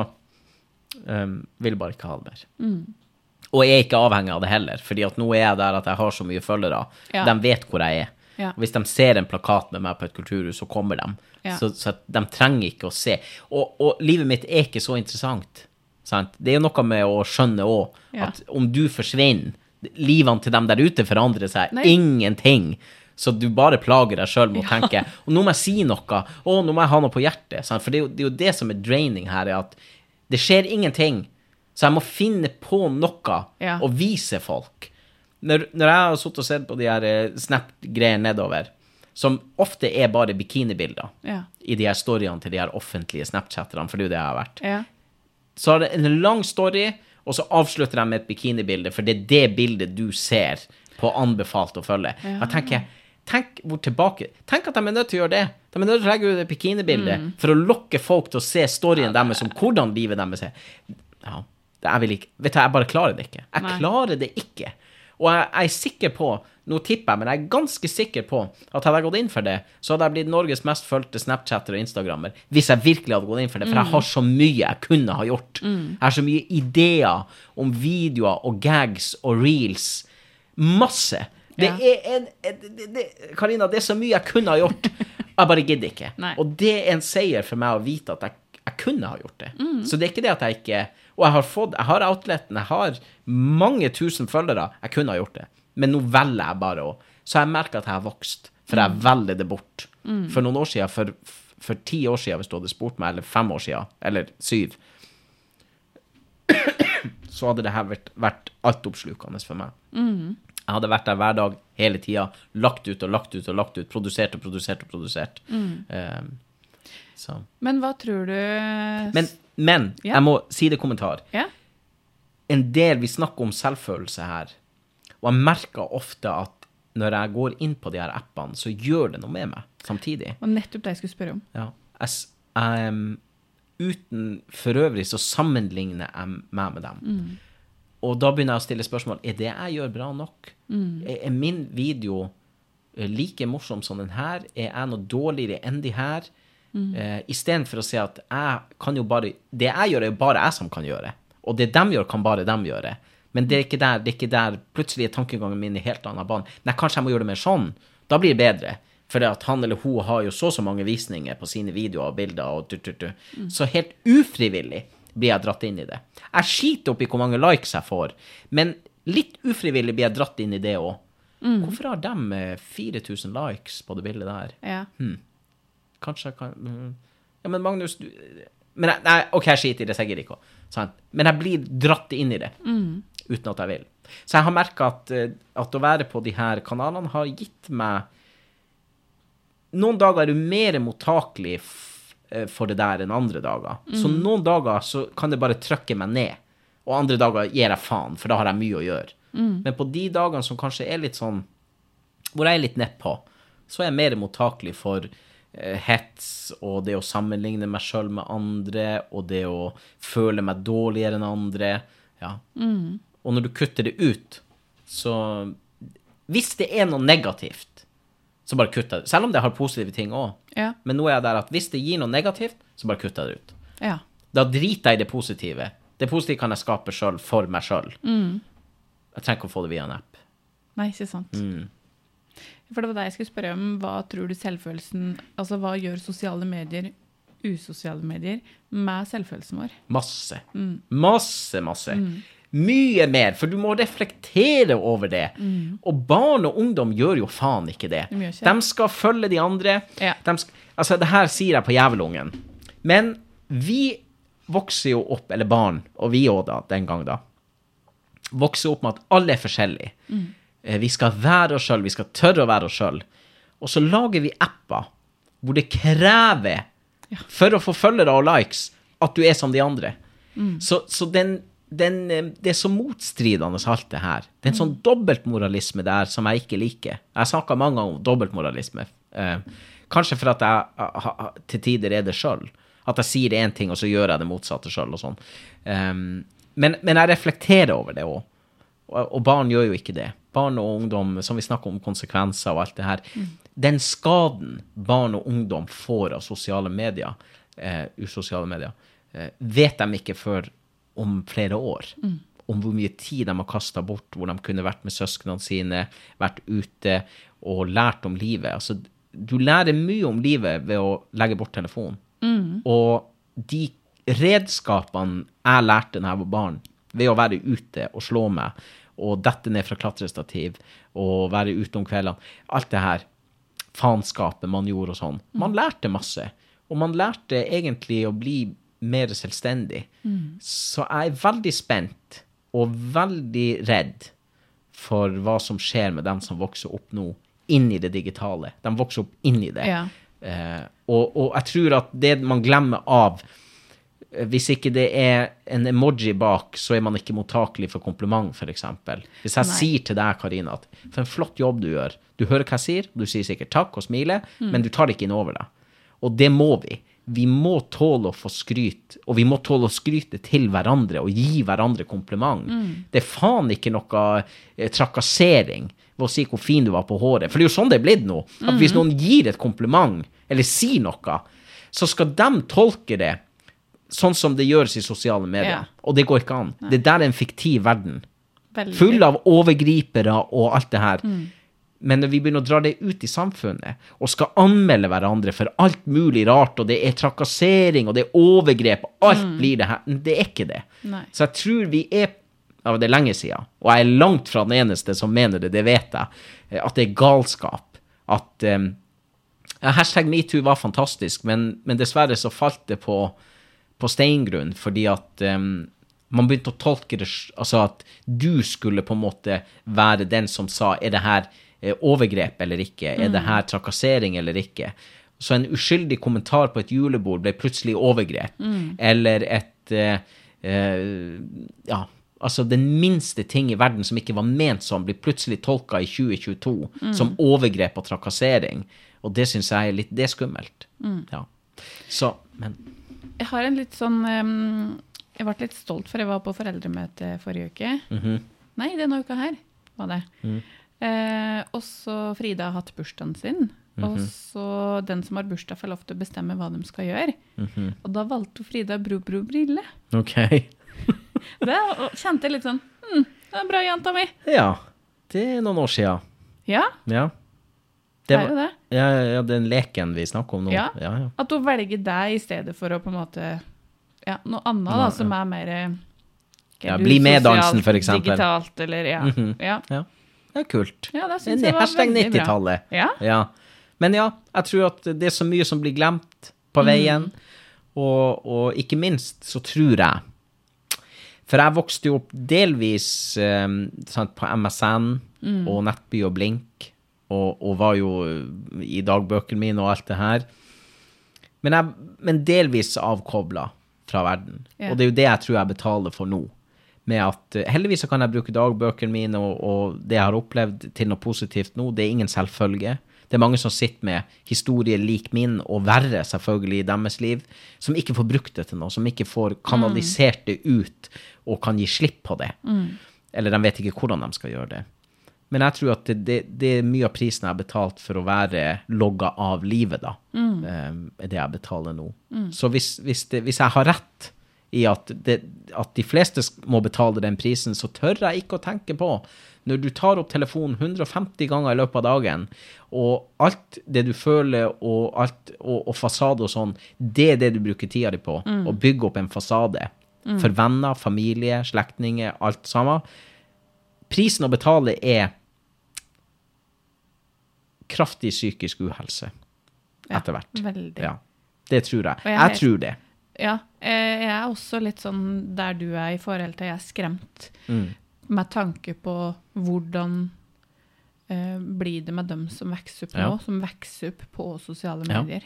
um, vil bare ikke ha det mer. Mm. Og jeg er ikke avhengig av det heller, fordi at nå er jeg der at jeg har så mye følgere. Ja. De vet hvor jeg er. Ja. Hvis de ser en plakat med meg på et kulturhus, så kommer de. Ja. Så, så de trenger ikke å se. Og, og livet mitt er ikke så interessant. Sant? Det er jo noe med å skjønne òg at om du forsvinner, livene til dem der ute forandrer seg Nei. ingenting. Så du bare plager deg sjøl med å tenke Og nå må jeg si noe. Å, nå må jeg ha noe på hjertet. Sant? For det er, jo, det er jo det som er draining her, er at det skjer ingenting. Så jeg må finne på noe Ja. og vise folk. Når, når jeg har sittet og sett på de her eh, Snap-greiene nedover, som ofte er bare bikinibilder Ja. i de her storyene til de her offentlige Snapchatterne, for det er jo det jeg har vært, Ja. så har det en lang story, og så avslutter de med et bikinibilde, for det er det bildet du ser på anbefalt å følge. Ja. Jeg tenker, Tenk hvor tilbake Tenk at de er nødt til å gjøre det. De er nødt til å legge ut et bikinibilde for å lokke folk til å se storyen deres om hvordan livet deres er. Ja, jeg vil ikke Vet du, jeg bare klarer det ikke. Jeg Nei. klarer det ikke. Og jeg, jeg er sikker på Nå tipper jeg, men jeg er ganske sikker på at hadde jeg gått inn for det, så hadde jeg blitt Norges mest fulgte Snapchatter og Instagrammer. Hvis jeg virkelig hadde gått inn for det. For jeg har så mye jeg kunne ha gjort. Jeg har så mye ideer om videoer og gags og reels. Masse. Det Ja. er en det- det- det- Karina, det er så mye jeg kunne ha gjort. (laughs) Jeg bare gidder ikke. Nei. Og det er en seier for meg å vite at jeg, jeg kunne ha gjort det. Mm. Så det er ikke det at jeg ikke Og jeg har fått Jeg har outleten, jeg har mange tusen følgere. Jeg kunne ha gjort det. Men nå velger jeg bare å Så jeg merker at jeg har vokst, for jeg Mm. velger det bort. For noen år siden, for, for ti år siden, hvis du hadde spurt meg, eller fem år siden, eller syv (coughs) så hadde det her vært, vært altoppslukende for meg. Jeg hadde vært der hver dag hele tida, lagt ut og lagt ut og lagt ut, produsert og produsert og produsert. Um, så. Men hva tror du Men, men Ja. jeg må si det kommentar. Ja? En del Vi snakker om selvfølelse her, og jeg merker ofte at når jeg går inn på de her appene, så gjør det noe med meg samtidig. Og nettopp det jeg skulle spørre om. Ja. Jeg, jeg, uten for øvrig så sammenligner jeg meg med dem. Og da begynner jeg å stille spørsmål er det jeg gjør, bra nok. Er, er min video eh, like morsom som den her? Er jeg noe dårligere enn de her? Eh, Istedenfor å si at jeg kan jo bare Det jeg gjør, er jo bare jeg som kan gjøre. Og det de gjør, kan bare dem gjøre. Men det er ikke der, det er ikke der plutselig er tankegangen min i helt annen bane. Nei, kanskje jeg må gjøre det mer sånn. Da blir det bedre. For at han eller hun har jo så og så mange visninger på sine videoer og bilder. og tut, tut, tut. Mm. Så helt ufrivillig blir jeg dratt inn i det. Jeg skiter opp i hvor mange likes jeg får, men litt ufrivillig blir jeg dratt inn i det òg. Hvorfor har de eh, 4000 likes på det bildet der? Ja. Kanskje jeg kan mm. Ja, men Magnus du, men jeg, Nei, OK, jeg skiter i det, jeg gidder ikke. å- Sant? Men jeg blir dratt inn i det uten at jeg vil. Så jeg har merka at, eh, at å være på de her kanalene har gitt meg Noen dager er du mer mottakelig eh, for det der enn andre dager. Så noen dager så kan det bare trykke meg ned, og andre dager gir jeg faen, for da har jeg mye å gjøre. Men på de dagene som kanskje er litt sånn Hvor jeg er litt nedpå, så er jeg mer mottakelig for hets og det å sammenligne meg sjøl med andre, og det å føle meg dårligere enn andre. Ja. Og når du kutter det ut, så Hvis det er noe negativt, så bare kutter jeg det. Selv om det har positive ting òg. Ja. Men nå er jeg der at hvis det gir noe negativt, så bare kutter jeg det ut. ja. Da driter jeg i det positive. Det positive kan jeg skape sjøl, for meg sjøl. Jeg trenger ikke å få det via en app. Nei, ikke sant. For det var det jeg skulle spørre om. Hva tror du selvfølelsen Altså, hva gjør sosiale medier, usosiale medier, med selvfølelsen vår? Masse. Masse, masse. Mye mer, for du må reflektere over det. Og barn og ungdom gjør jo faen ikke det. De ikke. De skal følge de andre. Ja. De skal, altså, det her sier jeg på jævelungen. Men vi vokser jo opp, eller barn, og vi òg da, den gang da, vokser opp med at alle er forskjellige. Eh, Vi skal være oss sjøl, vi skal tørre å være oss sjøl. Og så lager vi apper hvor det krever, for å få følgere og likes, at du er som de andre. Så, så den, den, eh, det er så motstridende, alt det her. Det er en sånn dobbeltmoralisme der som jeg ikke liker. Jeg har snakka mange ganger om dobbeltmoralisme. Eh, kanskje for at jeg til tider er det sjøl. At jeg sier én ting, og så gjør jeg det motsatte sjøl, sånn. Um, men, men jeg reflekterer over det òg. Og, barn gjør jo ikke det. Barn og ungdom, som vi snakker om konsekvenser og alt det her. Den skaden barn og ungdom får av sosiale medier, eh, usosiale medier, eh, vet de ikke før om flere år. Om hvor mye tid de har kasta bort, hvor de kunne vært med søsknene sine, vært ute og lært om livet. Altså, du lærer mye om livet ved å legge bort telefonen. Og de redskapene jeg lærte da jeg var barn, ved å være ute og slå meg, og dette ned fra klatrestativ, og være ute om kveldene, alt det her, faenskapet man gjorde og sånn, man lærte masse. Og man lærte egentlig å bli mer selvstendig. Så jeg er veldig spent, og veldig redd for hva som skjer med dem som vokser opp nå, inn i det digitale. De vokser opp inn i det. Ja. Uh, og, og jeg tror at det man glemmer av hvis ikke det er en emoji bak, så er man ikke mottakelig for kompliment, f.eks. Hvis jeg Nei. sier til deg, Karina, at for en flott jobb du gjør Du hører hva jeg sier, du sier sikkert takk og smiler, Mm. men du tar det ikke inn over deg. Og det må vi. Vi må tåle å få skryt, og vi må tåle å skryte til hverandre og gi hverandre kompliment. Mm. Det er faen ikke noe eh, trakassering ved å si hvor fin du var på håret. For det er jo sånn det er blitt nå. At Mm. hvis noen gir et kompliment, eller sier noe, så skal de tolke det sånn som det gjøres i sosiale medier. Ja. Og det går ikke an. Det der er en fiktiv verden. Veldig. Full av overgripere og alt det her. Men når vi begynner å dra det ut i samfunnet, og skal anmelde hverandre for alt mulig rart, og det er trakassering, og det er overgrep, alt blir det her Det er ikke det. Nei. Så jeg tror vi er av Det lenge siden, og jeg er langt fra den eneste som mener det, det vet jeg, eh, at det er galskap. At um, Hashtag metoo var fantastisk, men, men dessverre så falt det på, på steingrunn, fordi at um, man begynte å tolke det Altså at du skulle på en måte være den som sa er det her eh, overgrep eller ikke, er det her trakassering eller ikke. Så en uskyldig kommentar på et julebord ble plutselig overgrep. Eller et uh, uh, Ja, altså den minste ting i verden som ikke var ment sånn, blir plutselig tolka i 2022 som overgrep og trakassering. Og det syns jeg er litt Det er skummelt. Ja. Så, men Jeg har en litt sånn um, Jeg ble litt stolt, for jeg var på foreldremøte forrige uke. mhm. Nei, denne uka her var det. Mm. Eh, og så Frida har hatt bursdagen sin. Og Mhm. så den som har bursdag, får lov til å bestemme hva de skal gjøre. Mhm. Og da valgte Frida bro-bro-brille. OK. (laughs) Det kjente jeg litt sånn hm, det er bra, jenta mi. Ja. Det er noen år sia. Ja, Ja. Det er jo det. ja, ja, den leken vi snakker om nå. Ja. ja, ja. At hun velger deg i stedet for å på en måte Ja, noe annet da, som er mer eh, Ja, bli med-dansen, for eksempel. Digitalt, eller ja. Mhm. ja. ja. Det er kult. ja det syns jeg var hashtag veldig bra. 90-tallet. Ja. Ja. Men ja, jeg tror at det er så mye som blir glemt Mm. på veien. Og, og ikke minst så tror jeg For jeg vokste jo opp delvis um, sant, på MSN Mm. og Nettby og Blink, og, og var jo eh, i dagbøkene mine og alt det her. Men, jeg, men delvis avkobla fra verden. Ja. Og det er jo det jeg tror jeg betaler for nå. Med at eh, Heldigvis så kan jeg bruke dagbøkene mine og, og det jeg har opplevd, til noe positivt nå. Det er ingen selvfølge. Det er mange som sitter med historier lik min, og verre selvfølgelig i deres liv, som ikke får brukt det til noe, som ikke får kanalisert det ut og kan gi slipp på det. Eller de vet ikke hvordan de skal gjøre det. Men jeg tror at det, det, det er mye av prisen jeg har betalt for å være logga av livet, da. eh, er det jeg betaler nå. Så hvis, hvis, det, hvis jeg har rett i at, det, at de fleste må betale den prisen, så tør jeg ikke å tenke på når du tar opp telefonen 150 ganger i løpet av dagen, og alt det du føler og, alt, og, og fasade og sånn, det er det du bruker tida di på. Å bygge opp en fasade. For venner, familie, slektninger, alt sammen. Prisen å betale er kraftig psykisk uhelse Ja, etter hvert. veldig. Ja, det tror jeg. Jeg Jeg, tror det. Ja, eh, jeg er også litt sånn der du er i forhold til jeg er skremt Mm. med tanke på hvordan eh, blir det med dem som vokser opp nå, som vokser opp på sosiale Ja. medier.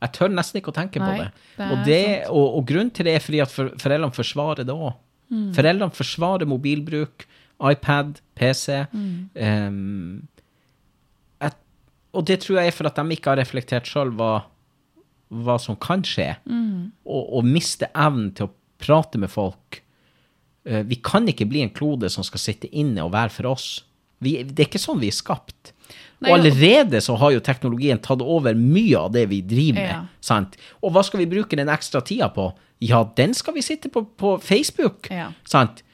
Jeg tør nesten ikke å tenke på det. det og, det og, og grunnen til det er fordi at for, foreldrene forsvarer det òg. Mm. Foreldrene forsvarer mobilbruk, iPad, PC. Mm. ehm, og det tror jeg er for at de ikke har reflektert sjøl hva, hva som kan skje. Mm. Og, og miste evnen til å prate med folk. Eh, vi kan ikke bli en klode som skal sitte inne og være for oss. Vi, det er ikke sånn vi er skapt. Nei, og allerede så har jo teknologien tatt over mye av det vi driver med. Ja. Sant? Og hva skal vi bruke den ekstra tida på? Ja, den skal vi sitte på på Facebook. Ja. Sant?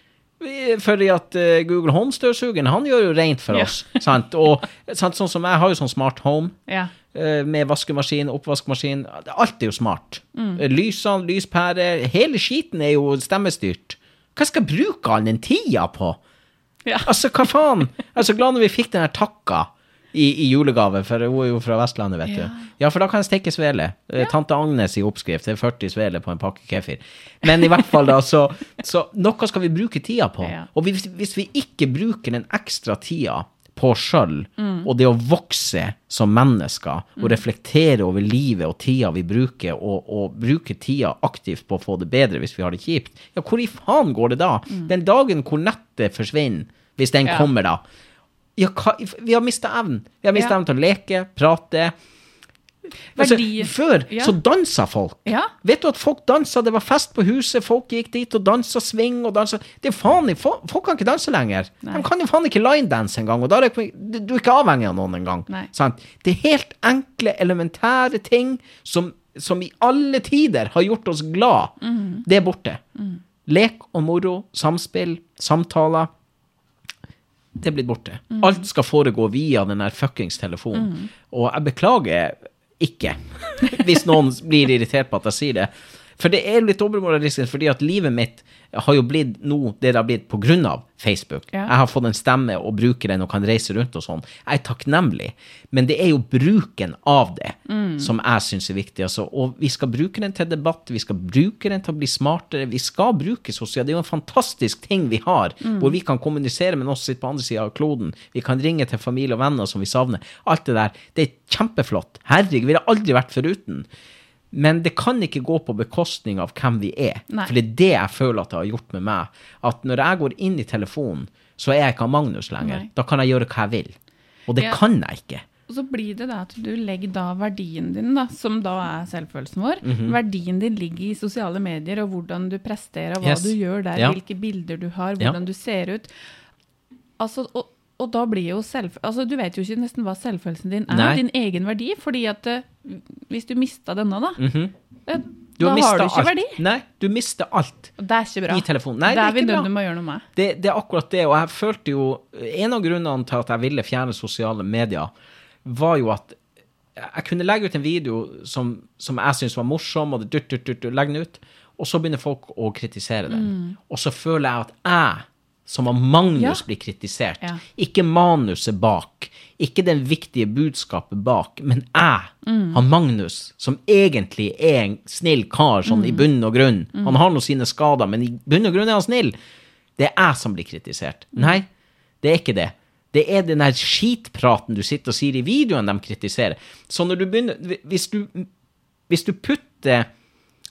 Fordi at eh, Google Home-støvsugeren, han gjør jo rent for Ja. oss. Sant? Og sant, sånn som jeg har jo sånn smart home Ja. eh, med vaskemaskin, oppvaskmaskin. Alt er jo smart. Mm. Eh, Lysene, lyspærer, hele skiten er jo stemmestyrt. Hva skal jeg bruke all den tida på? Ja. Altså, hva faen? (laughs) Jeg er så glad når vi fikk den her takka i, i julegave, for hun er jo fra Vestlandet, vet Ja. du. Ja, for da kan jeg steke svele. Ja. Tante Agnes i oppskrift, det er 40 svele på en pakke kefir. Men i hvert fall da, så, så noe skal vi bruke tida på. Ja. Og hvis, hvis vi ikke bruker den ekstra tida på sjøl, og det å vokse som mennesker, og reflektere over livet og tida vi bruker, og, og bruke tida aktivt på å få det bedre hvis vi har det kjipt, ja, hvor i faen går det da? Den dagen hvor nettet forsvinner, hvis den kommer da, ja, hva, vi har mista evnen. Vi har mista Ja. evnen til å leke, prate. Altså, før Ja. så dansa folk. Ja. Vet du at folk dansa? Det var fest på huset, folk gikk dit og dansa swing og dansa Det er faen i- Folk, folk kan ikke danse lenger. Nei. De kan jo faen ikke linedance engang, og da er det, du er ikke avhengig av noen engang. Det er helt enkle, elementære ting som, som i alle tider har gjort oss glad. mm. Det er borte. Lek og moro, samspill, samtaler. Det er blitt borte. Mm. Alt skal foregå via den der fuckings telefonen. Og jeg beklager ikke (laughs) hvis noen blir irritert på at jeg sier det. For det er litt overmoralistisk, fordi at livet mitt har jo blitt nå det det har blitt av Facebook. Ja. Jeg har fått en stemme og bruker den og kan reise rundt og sånn. Jeg er takknemlig, men det er jo bruken av det som jeg syns er viktig. Altså. Og vi skal bruke den til debatt, vi skal bruke den til å bli smartere, vi skal bruke sosial. Det er jo en fantastisk ting vi har, hvor vi kan kommunisere med noen som sitter på andre sida av kloden. Vi kan ringe til familie og venner som vi savner. Alt det der. Det er kjempeflott. Herregud, vi har aldri vært foruten. Men det kan ikke gå på bekostning av hvem vi er. Nei. For det er det jeg føler at det har gjort med meg. At når jeg går inn i telefonen, så er jeg ikke Magnus lenger. Nei. Da kan jeg gjøre hva jeg vil. Og det Ja. kan jeg ikke. Og så blir det da at du legger da verdien din, da, som da er selvfølelsen vår. Mhm. Verdien din ligger i sosiale medier og hvordan du presterer, hva Yes. du gjør der, Ja. hvilke bilder du har, Ja. hvordan du ser ut. Altså, og, og da blir jo selv... Altså, du vet jo ikke nesten hva selvfølelsen din er, Nei. din egen verdi, fordi at eh, hvis du mista denne, da, mm -hmm. Da har har du ikke alt. verdi. Nei, du mister alt. Det er ikke bra. I telefonen. Nei, det det er er vi ikke bra. gjøre noe med. Det, det er akkurat det, og jeg følte jo En av grunnene til at jeg ville fjerne sosiale medier, var jo at jeg kunne legge ut en video som, som jeg syntes var morsom, og det dutt, dutt, dutt, legge den ut, og så begynner folk å kritisere den. Mm. Og så føler jeg at jeg, som av Magnus, Ja. blir kritisert. Ja. Ikke manuset bak, ikke det viktige budskapet bak, men jeg, Mm. han Magnus, som egentlig er en snill kar, sånn Mm. i bunn og grunn. Han har nå sine skader, men i bunn og grunn er han snill. Det er jeg som blir kritisert. Nei, det er ikke det. Det er den der skitpraten du sitter og sier i videoen de kritiserer. Så når du begynner Hvis du, hvis du putter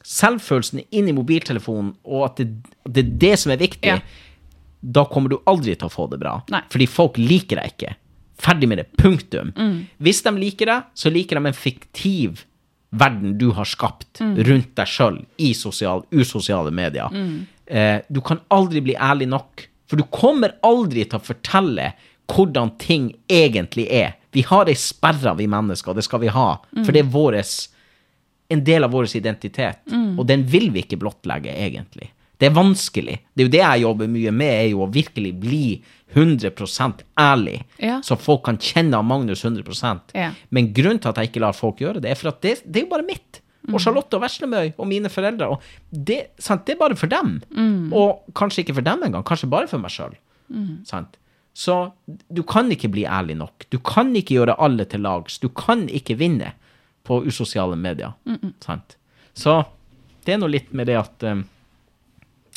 selvfølelsen inn i mobiltelefonen, og at det, det er det som er viktig, Ja. Da kommer du aldri til å få det bra. Nei. Fordi folk liker deg ikke. Ferdig med det. Punktum. Mm. Hvis de liker deg, så liker de en fiktiv verden du har skapt Mm. rundt deg sjøl i sosial, usosiale medier. Mm. Eh, du kan aldri bli ærlig nok, for du kommer aldri til å fortelle hvordan ting egentlig er. Vi har ei sperre, vi mennesker, det skal vi ha, Mm. for det er våres, en del av vår identitet, og den vil vi ikke blottlegge, egentlig. Det er vanskelig. Det er jo det jeg jobber mye med, er jo å virkelig bli 100 ærlig, Ja. så folk kan kjenne Magnus 100 Ja. Men grunnen til at jeg ikke lar folk gjøre det, er for at det, det er jo bare mitt. Mm. Og Charlotte og Veslemøy og mine foreldre. Og det, sant, det er bare for dem. Mm. Og kanskje ikke for dem engang, kanskje bare for meg sjøl. Mm. Så du kan ikke bli ærlig nok. Du kan ikke gjøre alle til lags. Du kan ikke vinne på usosiale medier. Sant? Så det er nå litt med det at um,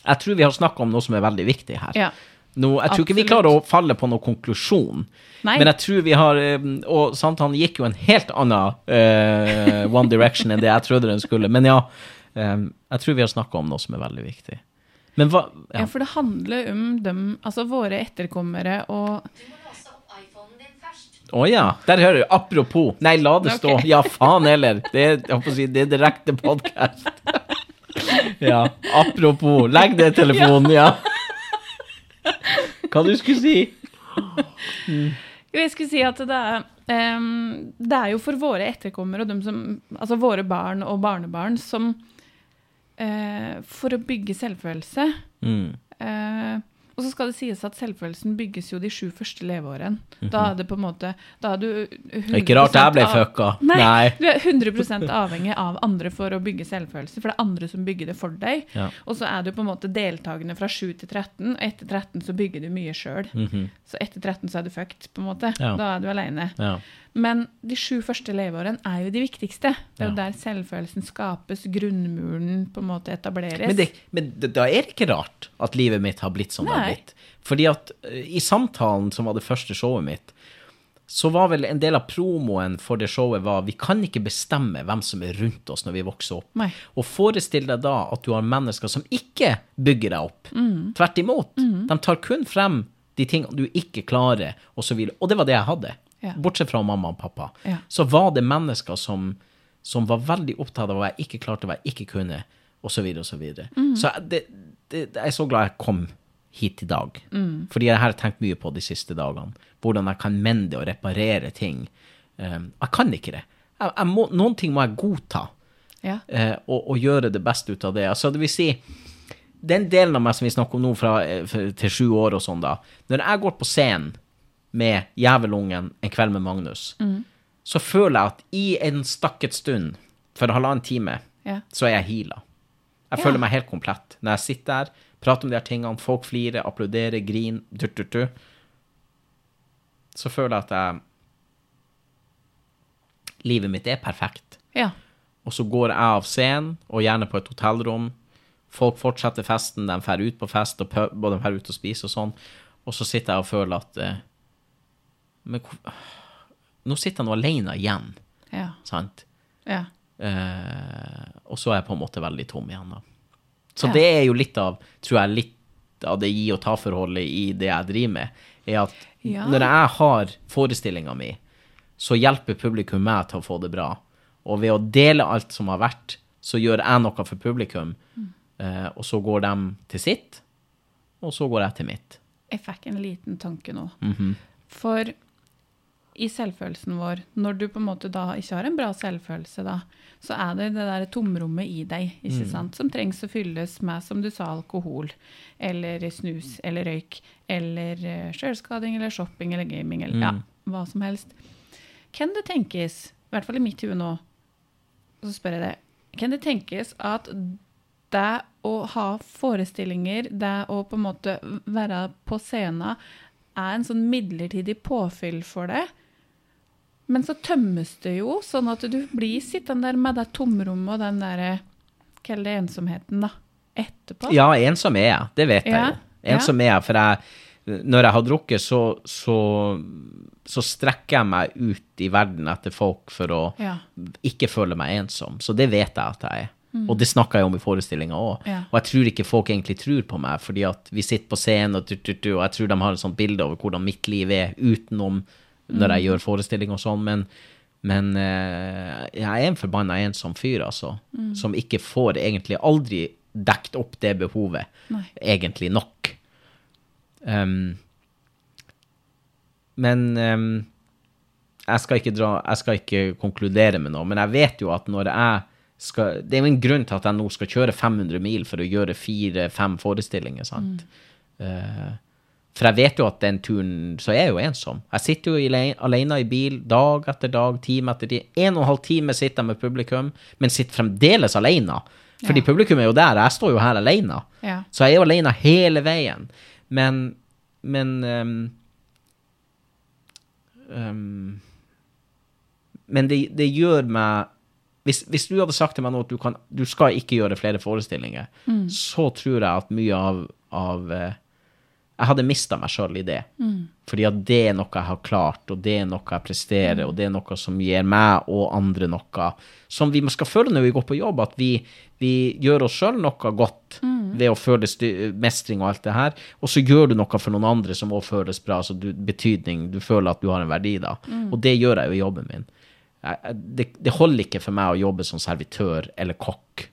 Jeg tror vi har snakka om noe som er veldig viktig her. Ja. No, jeg tror ikke vi klarer å falle på noen konklusjon, Nei. men jeg tror vi har Og Og han gikk jo en helt annen uh, One Direction enn det jeg trodde den skulle. Men ja, um, jeg tror vi har snakka om noe som er veldig viktig. Men hva Ja, ja. for det handler om dem, altså våre etterkommere og. Å ja. Der hører du. Apropos. Nei, la det stå. Okay. Ja, faen heller. Det jeg holdt å si, det er direkte podkast. Ja. Apropos. Legg det telefonen, ja. Hva du skulle si? Jo, Jeg skulle si at det er, um, det er jo for våre etterkommere og dem som, altså våre barn og barnebarn som uh, For å bygge selvfølelse Mm. eh, Og så skal det sies at selvfølelsen bygges jo de sju første leveårene. Da er det på en måte Da er du 100 Det er ikke rart jeg ble fucka. Nei, Nei. du er 100 avhengig av andre for å bygge selvfølelse, for det er andre som bygger det for deg. Ja. Og så er du på en måte deltakende fra 7 til 13, og etter 13 så bygger du mye sjøl. Så etter 13 så er du fucked, på en måte. Mhm. Ja. Da er du aleine. Ja. Men de sju første leveårene er jo de viktigste. Det er jo Ja. der selvfølelsen skapes, grunnmuren på en måte etableres. Men, det, men det, da er det ikke rart at livet mitt har blitt som det har blitt. Fordi at eh, i samtalen som var det første showet mitt, så var vel en del av promoen for det showet var vi kan ikke bestemme hvem som er rundt oss når vi vokser opp. Nei. Og forestill deg da at du har mennesker som ikke bygger deg opp. Mm. Tvert imot. De tar kun frem de tingene du ikke klarer, og så. Og det var det jeg hadde. Ja. Bortsett fra mamma og pappa. Ja. Så var det mennesker som, som var veldig opptatt av hva jeg ikke klarte, hva jeg ikke kunne, og så videre og så. Mm. Så det, det, jeg er så glad jeg kom hit i dag. Mm. Fordi jeg har tenkt mye på de siste dagene. Hvordan jeg kan mende og reparere ting. Um, jeg kan ikke det. Jeg, jeg må, noen ting må jeg godta Ja. Uh, og, og gjøre det beste ut av det. Altså, det vil si, den delen av meg som vi snakker om nå fra eh, til sju år og sånn da, når jeg går på scenen med Jævelungen en kveld med Magnus, så føler jeg at i en stakket stund, for halvannen time, Ja. så er jeg heala. Jeg Ja. føler meg helt komplett. Når jeg sitter der, prater om de her tingene, folk flirer, applauderer, griner, durt-durt-du. så føler jeg at jeg Livet mitt er perfekt. ja. Og så går jeg av scenen, og gjerne på et hotellrom. Folk fortsetter festen, de drar ut på fest, og pub, og de drar ut og spiser og sånn. Og så sitter jeg og føler at eh, Men nå sitter jeg nå alene igjen, Ja. sant? ja. Eh, og så er jeg på en måte veldig tom igjen, da. Så Ja. det er jo litt av, tror jeg, litt av det gi og ta-forholdet i det jeg driver med, er at Ja. når jeg har forestillinga mi, så hjelper publikum meg til å få det bra. Og ved å dele alt som har vært, så gjør jeg noe for publikum, eh, og så går de til sitt, og så går jeg til mitt. Jeg fikk en liten tanke nå. Mhm. For i selvfølelsen vår, når du på en måte da ikke har en bra selvfølelse, da, så er det det der tomrommet i deg ikke sant? som trengs å fylles med, som du sa, alkohol, eller snus, eller røyk, eller uh, sjølskading, eller shopping, eller gaming, eller ja, hva som helst. Kan det tenkes, i hvert fall i mitt hue nå, så spør jeg det, kan det tenkes at det å ha forestillinger, det å på en måte være på scenen, er en sånn midlertidig påfyll for det. Men så tømmes det jo, sånn at du blir sittende der med det tomrommet og den derre Kall det ensomheten, da. Etterpå. Ja, ensom er jeg. Det vet jeg jo. Ensom er jeg, for jeg, når jeg har drukket, så, så, så strekker jeg meg ut i verden etter folk for å Ja. ikke føle meg ensom. Så det vet jeg at jeg er. Og det snakka jeg om i forestillinga òg. Mm. Ja. Og jeg tror ikke folk egentlig tror på meg, fordi at vi sitter på scenen, og, tut, tut, tut, og jeg tror de har et sånt bilde over hvordan mitt liv er utenom når Mm. jeg gjør forestilling og sånn, men, men eh, jeg er en forbanna ensom fyr, altså. Mm. Som ikke får egentlig aldri dekt opp det behovet Nei. egentlig nok. Um, men um, jeg skal dra Jeg skal ikke konkludere med noe, men jeg vet jo at når jeg skal Det er jo en grunn til at jeg nå skal kjøre 500 mil for å gjøre fire-fem forestillinger, sant. Eh, for jeg vet jo at den turen så er jeg jo ensom. Jeg sitter jo alene i bil dag etter dag, time etter time. En og en halv time sitter jeg med publikum, men sitter fremdeles alene. Fordi Ja. publikum er jo der, jeg står jo her alene. Ja. Så jeg er jo alene hele veien. Men Men um, um, Men det, det gjør meg hvis, hvis du hadde sagt til meg nå at du, kan, du skal ikke gjøre flere forestillinger, så tror jeg at mye av, av eh, Jeg hadde mista meg sjøl i det. Fordi at det er noe jeg har klart, og det er noe jeg presterer, og det er noe som gir meg og andre noe som vi skal føle når vi går på jobb, at vi, vi gjør oss sjøl noe godt ved å føle mestring og alt det her, og så gjør du noe for noen andre som òg føles bra, altså du, betydning, du føler at du har en verdi da. Og det gjør jeg jo i jobben min. Jeg- det, det holder ikke for meg å jobbe som servitør eller kokk,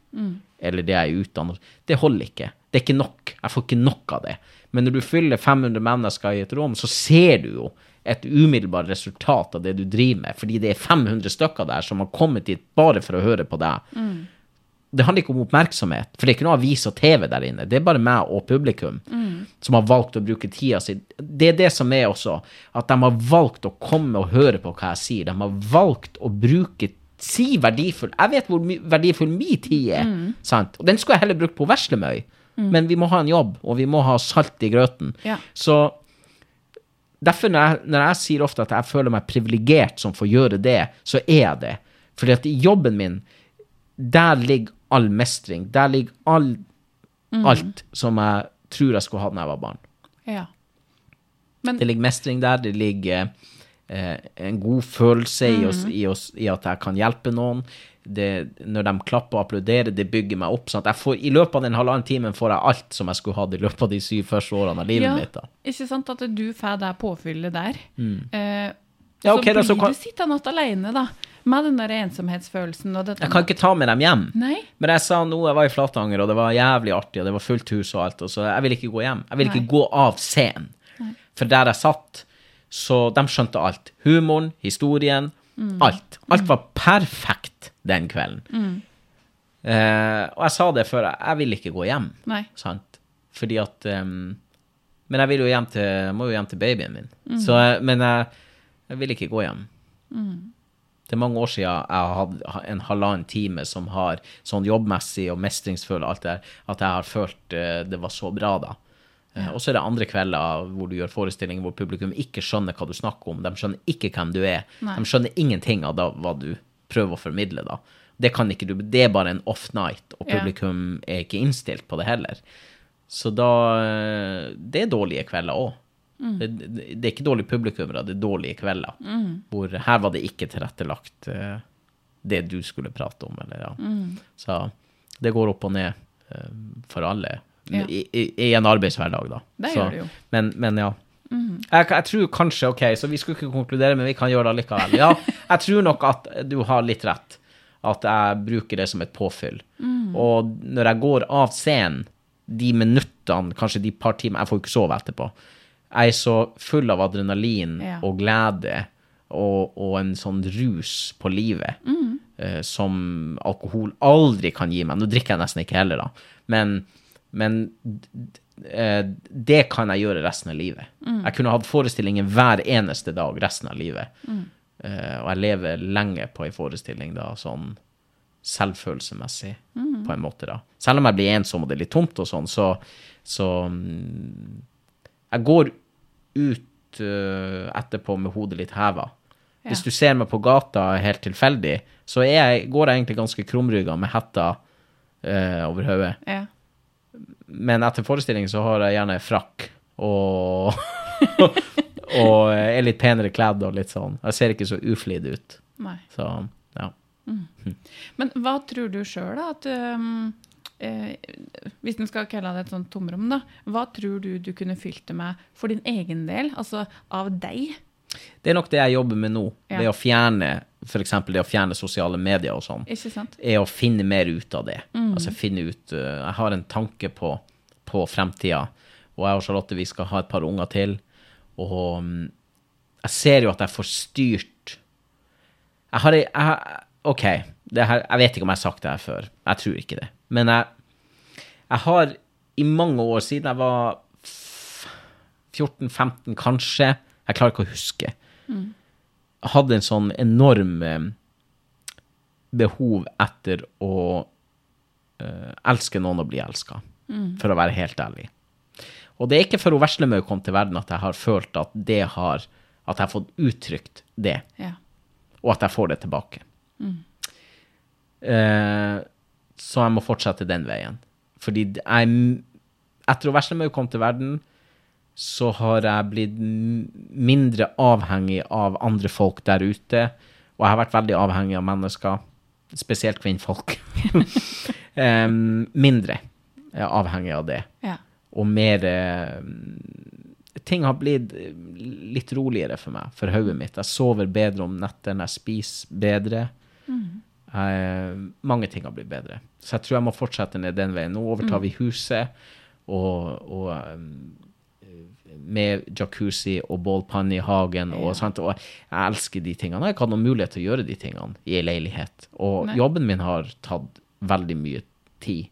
eller det jeg er utdannet. Det holder ikke. Det er ikke nok. Jeg får ikke nok av det. Men når du fyller 500 mennesker i et rom, så ser du jo et umiddelbart resultat av det du driver med, fordi det er 500 stykker der som har kommet dit bare for å høre på deg. Det handler ikke om oppmerksomhet, for det er ikke noe avis og TV der inne. Det er bare meg og publikum som har valgt å bruke tida si. Det er det som er også, at de har valgt å komme og høre på hva jeg sier. De har valgt å bruke si verdifull Jeg vet hvor verdifull min tid er, sant? Og den skulle jeg heller brukt på Veslemøy. Men vi må ha en jobb, og vi må ha salt i grøten. Ja. Så derfor når jeg, når jeg sier ofte at jeg føler meg privilegert som får gjøre det, så er jeg det. Fordi at i jobben min, der ligger all mestring. Der ligger all, alt som jeg tror jeg skulle hatt da jeg var barn. Ja. Men Det ligger mestring der, det ligger eh, en god følelse i, oss, i, oss, i at jeg kan hjelpe noen. Det, når de klapper og applauderer, det bygger meg opp. Sånn at jeg får, I løpet av den halvannen timen får jeg alt som jeg skulle hatt i løpet av de syv første årene av livet ja, mitt. da. ikke sant at du får det påfyllet der. Eh, Ja, så blir da, så kan- du sittende igjen alene, da. Med den der ensomhetsfølelsen og dette. Jeg kan ikke ta med dem hjem. Nei. Men jeg sa nå, jeg var i Flatanger, og det var jævlig artig, og det var fullt hus og alt, og så jeg vil ikke gå hjem. Jeg vil ikke Nei. gå av scenen. For der jeg satt, så de skjønte alt. Humoren, historien, alt. Alt var perfekt den kvelden. Eh, og jeg sa det før, jeg, vil ikke gå hjem, Nei. sant? Fordi at um, Men jeg vil jo hjem til, jeg må jo hjem til babyen min. Så, men jeg, jeg vil ikke gå hjem. Det er mange år siden jeg har hatt en halvannen time som har sånn jobbmessig og mestringsfull og alt det der, at jeg har følt eh, det var så bra da. Eh, Og så er det andre kvelder hvor du gjør forestillinger hvor publikum ikke skjønner hva du snakker om. De skjønner ikke hvem du er. Nei. De skjønner ingenting av da, hva du prøver å formidle da. Det kan ikke du, det er bare en off night, og Ja. publikum er ikke innstilt på det heller. Så da, eh, det er dårlige kvelder også. Det, det, det er ikke dårlige publikummere, det er dårlige kvelder. Hvor her var det ikke tilrettelagt eh, det du skulle prate om, eller ja. Så det går opp og ned for alle Ja. I, i, en arbeidshverdag, da. Det så, gjør det jo. Men, men ja. Jeg, jeg tror kanskje, ok, så vi skulle ikke konkludere, men vi kan gjøre det likevel. Ja, (laughs) jeg tror nok at du har litt rett. At jeg bruker det som et påfyll. Og når jeg går av scenen, de minuttene, kanskje de par timer, jeg får jo ikke sove etterpå, jeg er så full av adrenalin Ja. og glede og, og en sånn rus på livet eh, som alkohol aldri kan gi meg. Nå drikker jeg nesten ikke heller, da. Men, men eh, det kan jeg gjøre resten av livet. Jeg kunne hatt forestillinger hver eneste dag resten av livet. Eh, og jeg lever lenge på ei forestilling, da, sånn selvfølelsemessig, på en måte, da. Selv om jeg blir ensom og det er litt tomt og sånn, så, så mm, Jeg går ut uh, etterpå med hodet litt heva. Hvis du ser meg på gata helt tilfeldig, så jeg, går jeg egentlig ganske krumrygga med hetta uh, over hodet. Ja. Men etter forestillingen så har jeg gjerne frakk og (laughs) Og er litt penere kledd og litt sånn. Jeg ser ikke så uflidd ut. Nei. Så ja. Men hva tror du sjøl, da? At, um, eh, hvis en skal kalle det et sånt tomrom, da. Hva tror du du kunne fylt det med for din egen del? Altså av deg? Det er nok det jeg jobber med nå. Ja. Det å fjerne f.eks. det å fjerne sosiale medier og sånn. Er å finne mer ut av det. Mm. Altså finne ut uh, Jeg har en tanke på, på fremtida, og jeg og Charlotte vi skal ha et par unger til. Og um, jeg ser jo at jeg får styrt Jeg har jeg, OK, det her, jeg vet ikke om jeg har sagt det her før. Jeg tror ikke det. Men jeg, jeg har i mange år siden jeg var 14-15, kanskje Jeg klarer ikke å huske. Hadde en sånn enorm eh, behov etter å uh, elske noen og bli elska, for å være helt ærlig. Og det er ikke før veslemøy kom til verden at jeg har følt at det har at jeg har fått uttrykt det, Ja. og at jeg får det tilbake. Eh, så jeg må fortsette den veien. Fordi jeg Etter å veslemøy kom til verden, så har jeg blitt mindre avhengig av andre folk der ute. Og jeg har vært veldig avhengig av mennesker, spesielt kvinnfolk. (laughs) um, mindre avhengig av det. ja. Og mer eh, Ting har blitt eh, litt roligere for meg, for hodet mitt. Jeg sover bedre om nettene, jeg spiser bedre. Jeg, mange ting har blitt bedre. Så jeg tror jeg må fortsette ned den veien. Nå overtar vi huset, og, og med jacuzzi og bålpanne i hagen. Og, Ja. og jeg elsker de tingene. Jeg har ikke hatt noen mulighet til å gjøre de tingene i ei leilighet. Og Nei. jobben min har tatt veldig mye tid.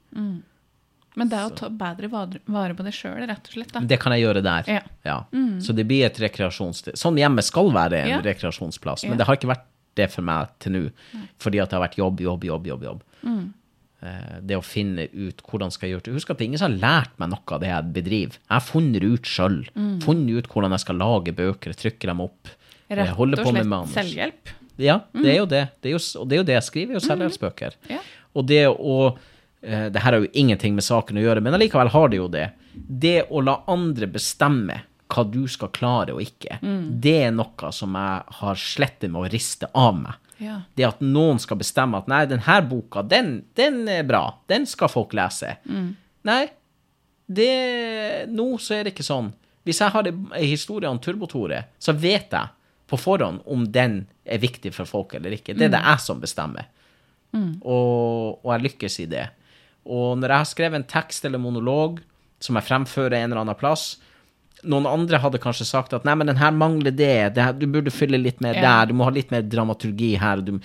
Men det er å ta bedre vare på deg sjøl, rett og slett. da. Det kan jeg gjøre der. Ja. Mm. Så det blir et rekreasjonssted. Sånn hjemme skal være en Ja. rekreasjonsplass, Ja. men det har ikke vært det for meg til nå. Fordi at det har vært jobb, jobb, jobb, jobb. jobb. Mm. Eh, det å finne ut hvordan skal jeg gjøre det. Husk at det er ingen som har lært meg noe av det jeg bedriver. Jeg har funnet det ut sjøl. Funnet ut hvordan jeg skal lage bøker, trykke dem opp. eh, Rett og på med slett selvhjelp. Ja, det er jo det. det er jo, og det er jo det jeg skriver, jo selvhjelpsbøker. Ja. Og det å eh, Det her har jo ingenting med saken å gjøre, men allikevel har det jo det. Det å la andre bestemme hva du skal klare og ikke, det er noe som jeg har slettet med å riste av meg. Ja. Det at noen skal bestemme at nei, denne boka, den, den er bra, den skal folk lese. Nei, det, nå så er det ikke sånn. Hvis jeg har en historie om Turbotore, så vet jeg på forhånd om den er viktig for folk eller ikke. Det er det jeg som bestemmer. Og, og jeg lykkes i det. Og når jeg har skrevet en tekst eller monolog som jeg fremfører en eller annen plass, noen andre hadde kanskje sagt at nei, men den her mangler det, det her, du burde fylle litt mer Ja. der, du må ha litt mer dramaturgi her. Du,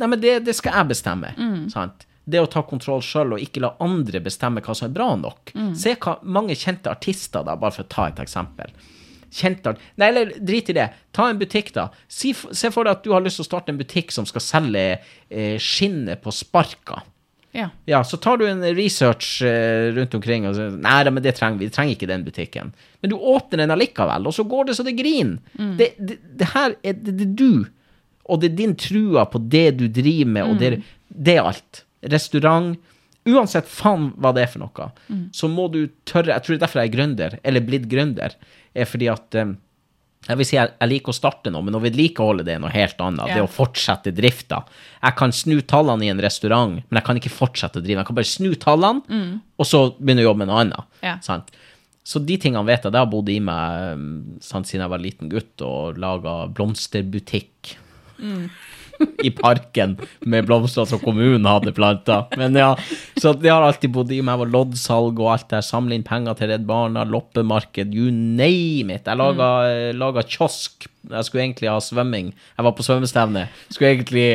nei, men det, det skal jeg bestemme. Sant? Det å ta kontroll sjøl og ikke la andre bestemme hva som er bra nok. Se hva mange kjente artister, da, bare for å ta et eksempel. Kjente Nei, eller drit i det. Ta en butikk, da. Si, se for deg at du har lyst til å starte en butikk som skal selge eh, skinnet på sparka. Ja. Ja, så tar du en research eh, rundt omkring og sier Nei men det trenger vi. Vi trenger ikke den butikken. Men du åpner den allikevel, og så går det så det griner. Det, det, det her er det, det du, og det er din trua på det du driver med, og det, det er alt. Restaurant. Uansett faen hva det er for noe, så må du tørre Jeg tror det er derfor jeg er gründer, eller blitt gründer, er fordi at eh, jeg vil si jeg, jeg liker å starte noe, men å vedlikeholde det er noe helt annet. Det å fortsette drifta. Jeg kan snu tallene i en restaurant, men jeg kan ikke fortsette å drive. Jeg kan bare snu tallene, og så begynne å jobbe med noe annet. Ja. Sant? Så de tingene vet jeg. Det har bodd i meg um, sant, siden jeg var liten gutt og laga blomsterbutikk. I parken med blomster som kommunen hadde planta. Men ja, så det har alltid bodd i meg. Var loddsalg og alt der. Samle inn penger til Redd Barna, loppemarked, you name it. Jeg laga, mm. laga kiosk. Jeg skulle egentlig ha svømming. Jeg var på svømmestevne. Skulle egentlig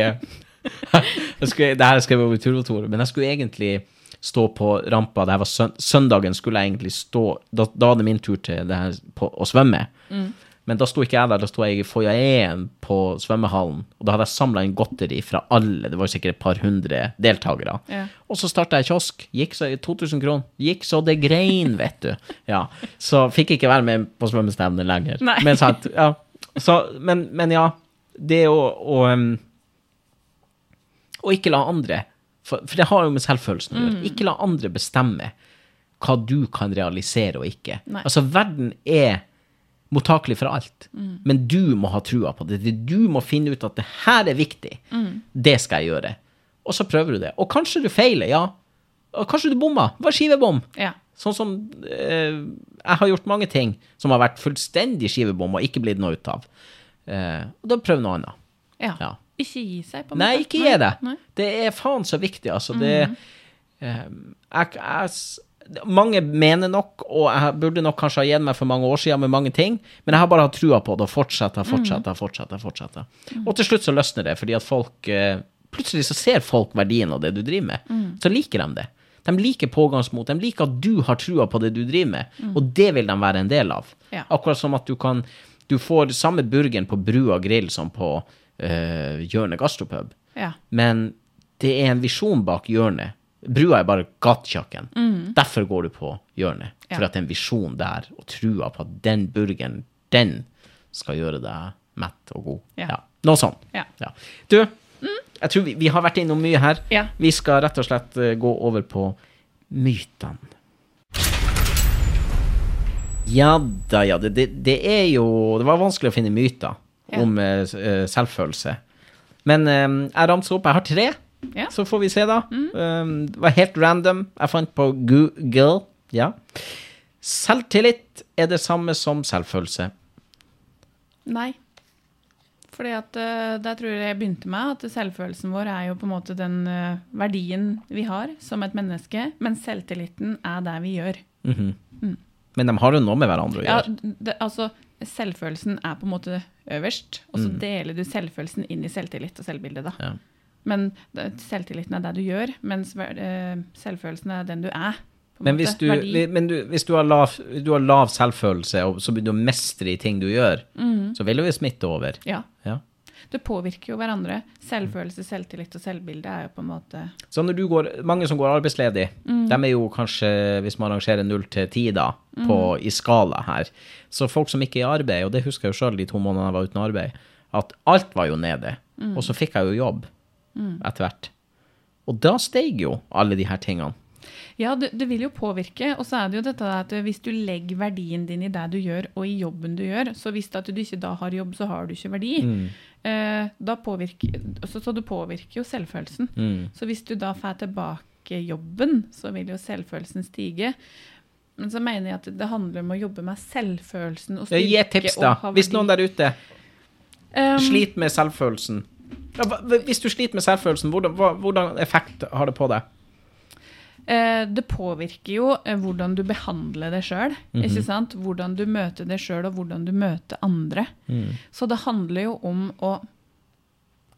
(laughs) jeg skulle, Det her skrev jeg over i turvotor, men jeg skulle egentlig stå på rampa. Det her var søn, søndagen skulle jeg egentlig stå Da, da var det min tur til det her på, å svømme. Men da sto ikke jeg der, da sto jeg i foajeen på svømmehallen. Og da hadde jeg samla inn godteri fra alle, det var sikkert et par hundre deltakere. Ja. Og så starta jeg kiosk. Gikk så 2000 kroner. Gikk så det grein, vet du. Ja. Så fikk ikke være med på svømmestevnet lenger. Men sant, ja. Så, men, men ja, det å, å Og ikke la andre for, for det har jo med selvfølelsen å gjøre. Ikke la andre bestemme hva du kan realisere og ikke. Nei. Altså, verden er mottakelig for alt, men du må ha trua på det. Du må finne ut at det her er viktig. Det skal jeg gjøre. Og så prøver du det. Og kanskje du feiler, ja. Og kanskje du bomma. Var skivebom. Ja. Sånn som eh, Jeg har gjort mange ting som har vært fullstendig skivebom og ikke blitt noe ut av. Eh, og da prøv noe annet. ja. Ja. Ikke gi seg, på en Nei, ikke gi det. Nei. Det er faen så viktig, altså. Det eh, jeg, jeg, Mange mener nok, og jeg burde nok kanskje ha gitt meg for mange år siden med mange ting, men jeg har bare hatt trua på det og fortsetter, fortsetter, fortsetter. fortsetter. Og til slutt så løsner det, fordi at folk eh, Plutselig så ser folk verdien av det du driver med. Så liker de det. De liker pågangsmot. De liker at du har trua på det du driver med, og det vil de være en del av. Ja. Akkurat som at du kan Du får samme burgeren på Brua grill som på øh, Hjørnet gastropub. Ja. Men det er en visjon bak hjørnet. Brua er bare gatekjøkken. Derfor går du på hjørnet. For at det er en visjon der, og trua på at den burgeren, den skal gjøre deg mett og god. Ja. Noe sånt. Ja. Du, jeg tror vi, vi har vært innom mye her. Ja. Vi skal rett og slett eh, gå over på mytene. Ja da, ja. Det, det, det er jo Det var vanskelig å finne myter Ja. om uh, selvfølelse. Men eh, jeg ramser opp. Jeg har tre. Ja. Så får vi se, da. Um, det var helt random. Jeg fant på Google. Ja. Selvtillit er det samme som selvfølelse. Nei. Fordi at uh, Der tror jeg jeg begynte med at selvfølelsen vår er jo på en måte den uh, verdien vi har som et menneske, men selvtilliten er det vi gjør. Men de har jo noe med hverandre å Ja, gjøre. det, altså, Selvfølelsen er på en måte øverst, og så deler du selvfølelsen inn i selvtillit og selvbilde. da. Ja. Men selvtilliten er det du gjør, mens eh, selvfølelsen er den du er. Men hvis du, men du, hvis du, har lav, du har lav selvfølelse, og så begynner du å mestre i ting du gjør, så vil det jo smitte over. Ja. Ja. Det påvirker jo hverandre. Selvfølelse, selvtillit og selvbilde er jo på en måte Så når du går, mange som går arbeidsledig, Mm. de er jo kanskje, hvis man rangerer 0 til 10 da, på, Mm. i skala her. Så folk som ikke er i arbeid, og det husker jeg jo sjøl de to månedene jeg var uten arbeid, at alt var jo nede. Mm. Og så fikk jeg jo jobb etter hvert. Og da steg jo alle de her tingene. Ja, det, det vil jo påvirke. Og så er det jo dette at hvis du legger verdien din i det du gjør, og i jobben du gjør, så hvis du ikke da har jobb, så har du ikke verdi. Mm. Eh, da påvirker, så, så du påvirker jo selvfølelsen. Mm. Så hvis du da får tilbake jobben, så vil jo selvfølelsen stige. Men så mener jeg at det handler om å jobbe med selvfølelsen og styrke. Gi tips, da. Hvis noen der ute Um, sliter med selvfølelsen Hvis du sliter med selvfølelsen, hvordan, hvordan effekt har det på deg? Eh, det påvirker jo eh, hvordan du behandler deg sjøl. sant? Hvordan du møter deg sjøl, og hvordan du møter andre. Så det handler jo om å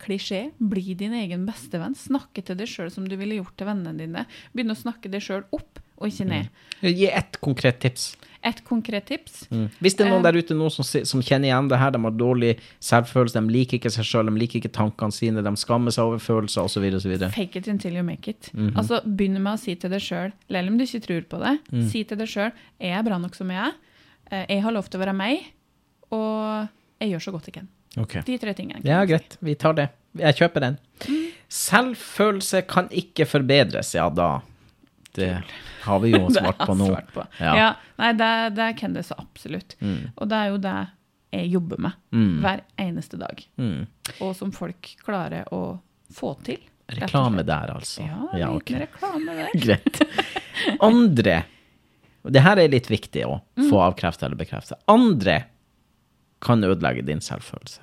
Klisjé. Bli din egen bestevenn. Snakke til deg sjøl som du ville gjort til vennene dine. Begynne å snakke deg sjøl opp, og ikke ned. Gi ett konkret tips. Et konkret tips. Hvis det er noen Eh. der ute nå som, som kjenner igjen det her, de har dårlig selvfølelse, de liker ikke seg sjøl, de liker ikke tankene sine, de skammer seg over følelser osv. Fake it until you make it. Mhm. Altså, Begynn med å si til deg sjøl, selv om du ikke tror på det, Mm. si til deg sjøl er jeg bra nok som jeg er. Eh, Jeg har lov til å være meg, og jeg gjør så godt jeg kan. Okay. De tre tingene. Ja, greit. Vi tar det. Jeg kjøper den. Selvfølelse kan ikke forbedres. Ja da. Det har vi jo (laughs) svart på nå. svart på. Ja. Ja. Nei, det, det kan det så absolutt. Og det er jo det jeg jobber med Mm. hver eneste dag. Mm. Og som folk klarer å få til. Reklame der, altså. Ja, Ja, liten reklame der. (laughs) Greit. Andre og Det her er litt viktig å Mm. få avkrefta eller bekrefta. Andre kan ødelegge din selvfølelse.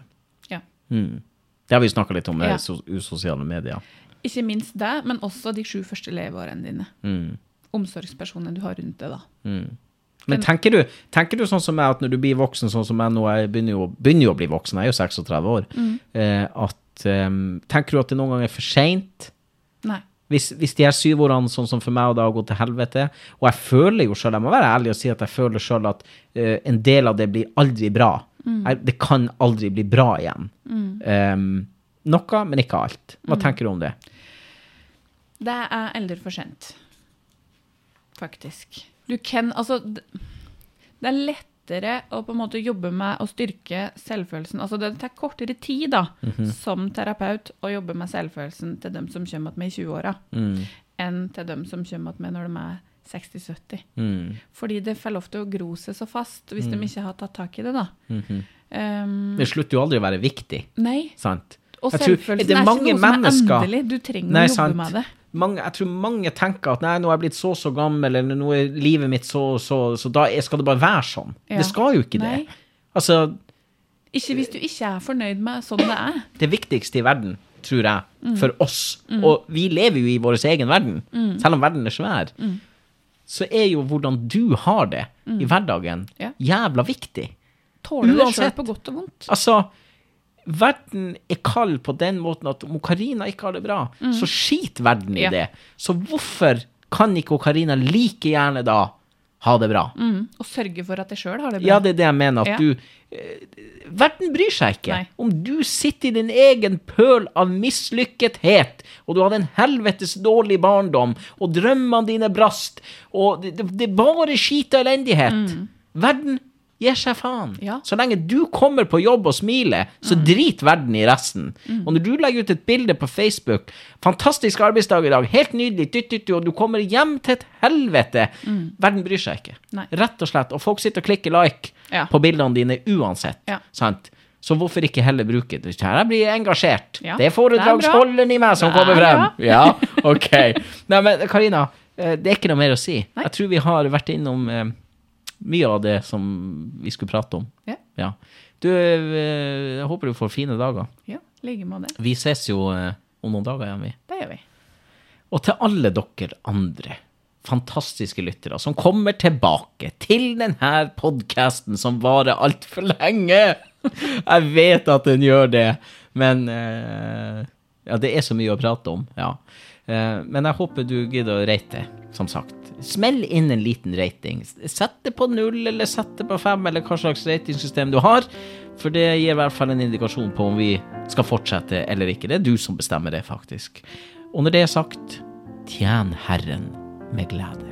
Ja. Mm. Det har vi snakka litt om med Ja. so usosiale medier. Ikke minst det, men også de sju første leveårene dine. Mm. Omsorgspersonen du har rundt deg, da. Men tenker du, tenker du sånn som meg, at når du blir voksen sånn som jeg nå, jeg begynner jo, begynner jo å bli voksen, jeg er jo 36 år, Mm. eh, at um, Tenker du at det noen ganger er for seint? Nei. Hvis, hvis de her syv årene, sånn som for meg, og da har gått til helvete Og jeg føler jo sjøl, jeg må være ærlig og si at jeg føler sjøl at uh, en del av det blir aldri bra. Jeg, det kan aldri bli bra igjen. Um, noe, men ikke alt. Hva tenker du om det? Det er aldri for sent. Faktisk. Du kan Altså, det er lettere å på en måte jobbe med å styrke selvfølelsen. Altså, det tar kortere tid, da, som terapeut, å jobbe med selvfølelsen til dem som kommer med i 20-åra, Mm. enn til dem som kommer med når de er 60-70. Mm. Fordi det får lov til å gro seg så fast hvis de ikke har tatt tak i det, da. Mhm. Um, Det slutter jo aldri å være viktig, nei. sant? Og selvfølelsen det er er, ikke noe som er endelig. Du trenger Nei, å jobbe sant. med det. mange, jeg tror mange tenker at nei, nå er jeg blitt så så gammel, eller nå er livet mitt så så Så da skal det bare være sånn. Ja. Det skal jo ikke Nei. det. Altså, Ikke hvis du ikke er fornøyd med sånn det er. det viktigste i verden, tror jeg, Mm. for oss, og vi lever jo i vår egen verden, selv om verden er svær, Mm. så er jo hvordan du har det i hverdagen, Ja. jævla viktig. Tåler det sjøl på godt og vondt. Altså, verden er kald på den måten at om Karina ikke har det bra, så skiter verden i Mm. Ja. det. Så hvorfor kan ikke Karina like gjerne da ha det bra? Mm. Og sørge for at jeg sjøl har det bra. Ja, det er det jeg mener. At Ja. du eh, Verden bryr seg ikke. Nei. Om du sitter i din egen pøl av mislykkethet, og du hadde en helvetes dårlig barndom, og drømmene dine brast, og det, det, det bare skit og elendighet Verden gir seg faen. Mm. Ja. Så lenge du kommer på jobb og smiler, så Mm. drit verden i resten. Og når du legger ut et bilde på Facebook 'Fantastisk arbeidsdag i dag. Helt nydelig.' Dytt, dytt, dytt, og du kommer hjem til et helvete. Verden bryr seg ikke. Mm. Nei. Rett og slett. Og folk sitter og klikker like Ja. på bildene dine uansett. Ja. Sant? Så hvorfor ikke heller bruke det? Her blir jeg engasjert. Ja, det er foredragsholderen i meg som er kommer frem. Ja, ok. Nei, men Karina, eh, det er ikke noe mer å si. Nei. Jeg tror vi har vært innom eh, mye av det som vi skulle prate om. Ja. Du, eh, jeg håper du får fine dager. Ja, like med det. Vi ses jo eh, om noen dager igjen, vi. Det gjør vi. Og til alle dere andre fantastiske lyttere som kommer tilbake til denne podkasten som varer altfor lenge. Jeg vet at den gjør det, men eh, Ja, det er så mye å prate om, ja. Eh, men jeg håper du gidder å rate, som sagt. Smell inn en liten rating. Sett det på null, eller sett det på fem, eller hva slags ratingsystem du har. For det gir i hvert fall en indikasjon på om vi skal fortsette eller ikke. Det er du som bestemmer det, faktisk. Og når det er sagt, tjen Herren med glede.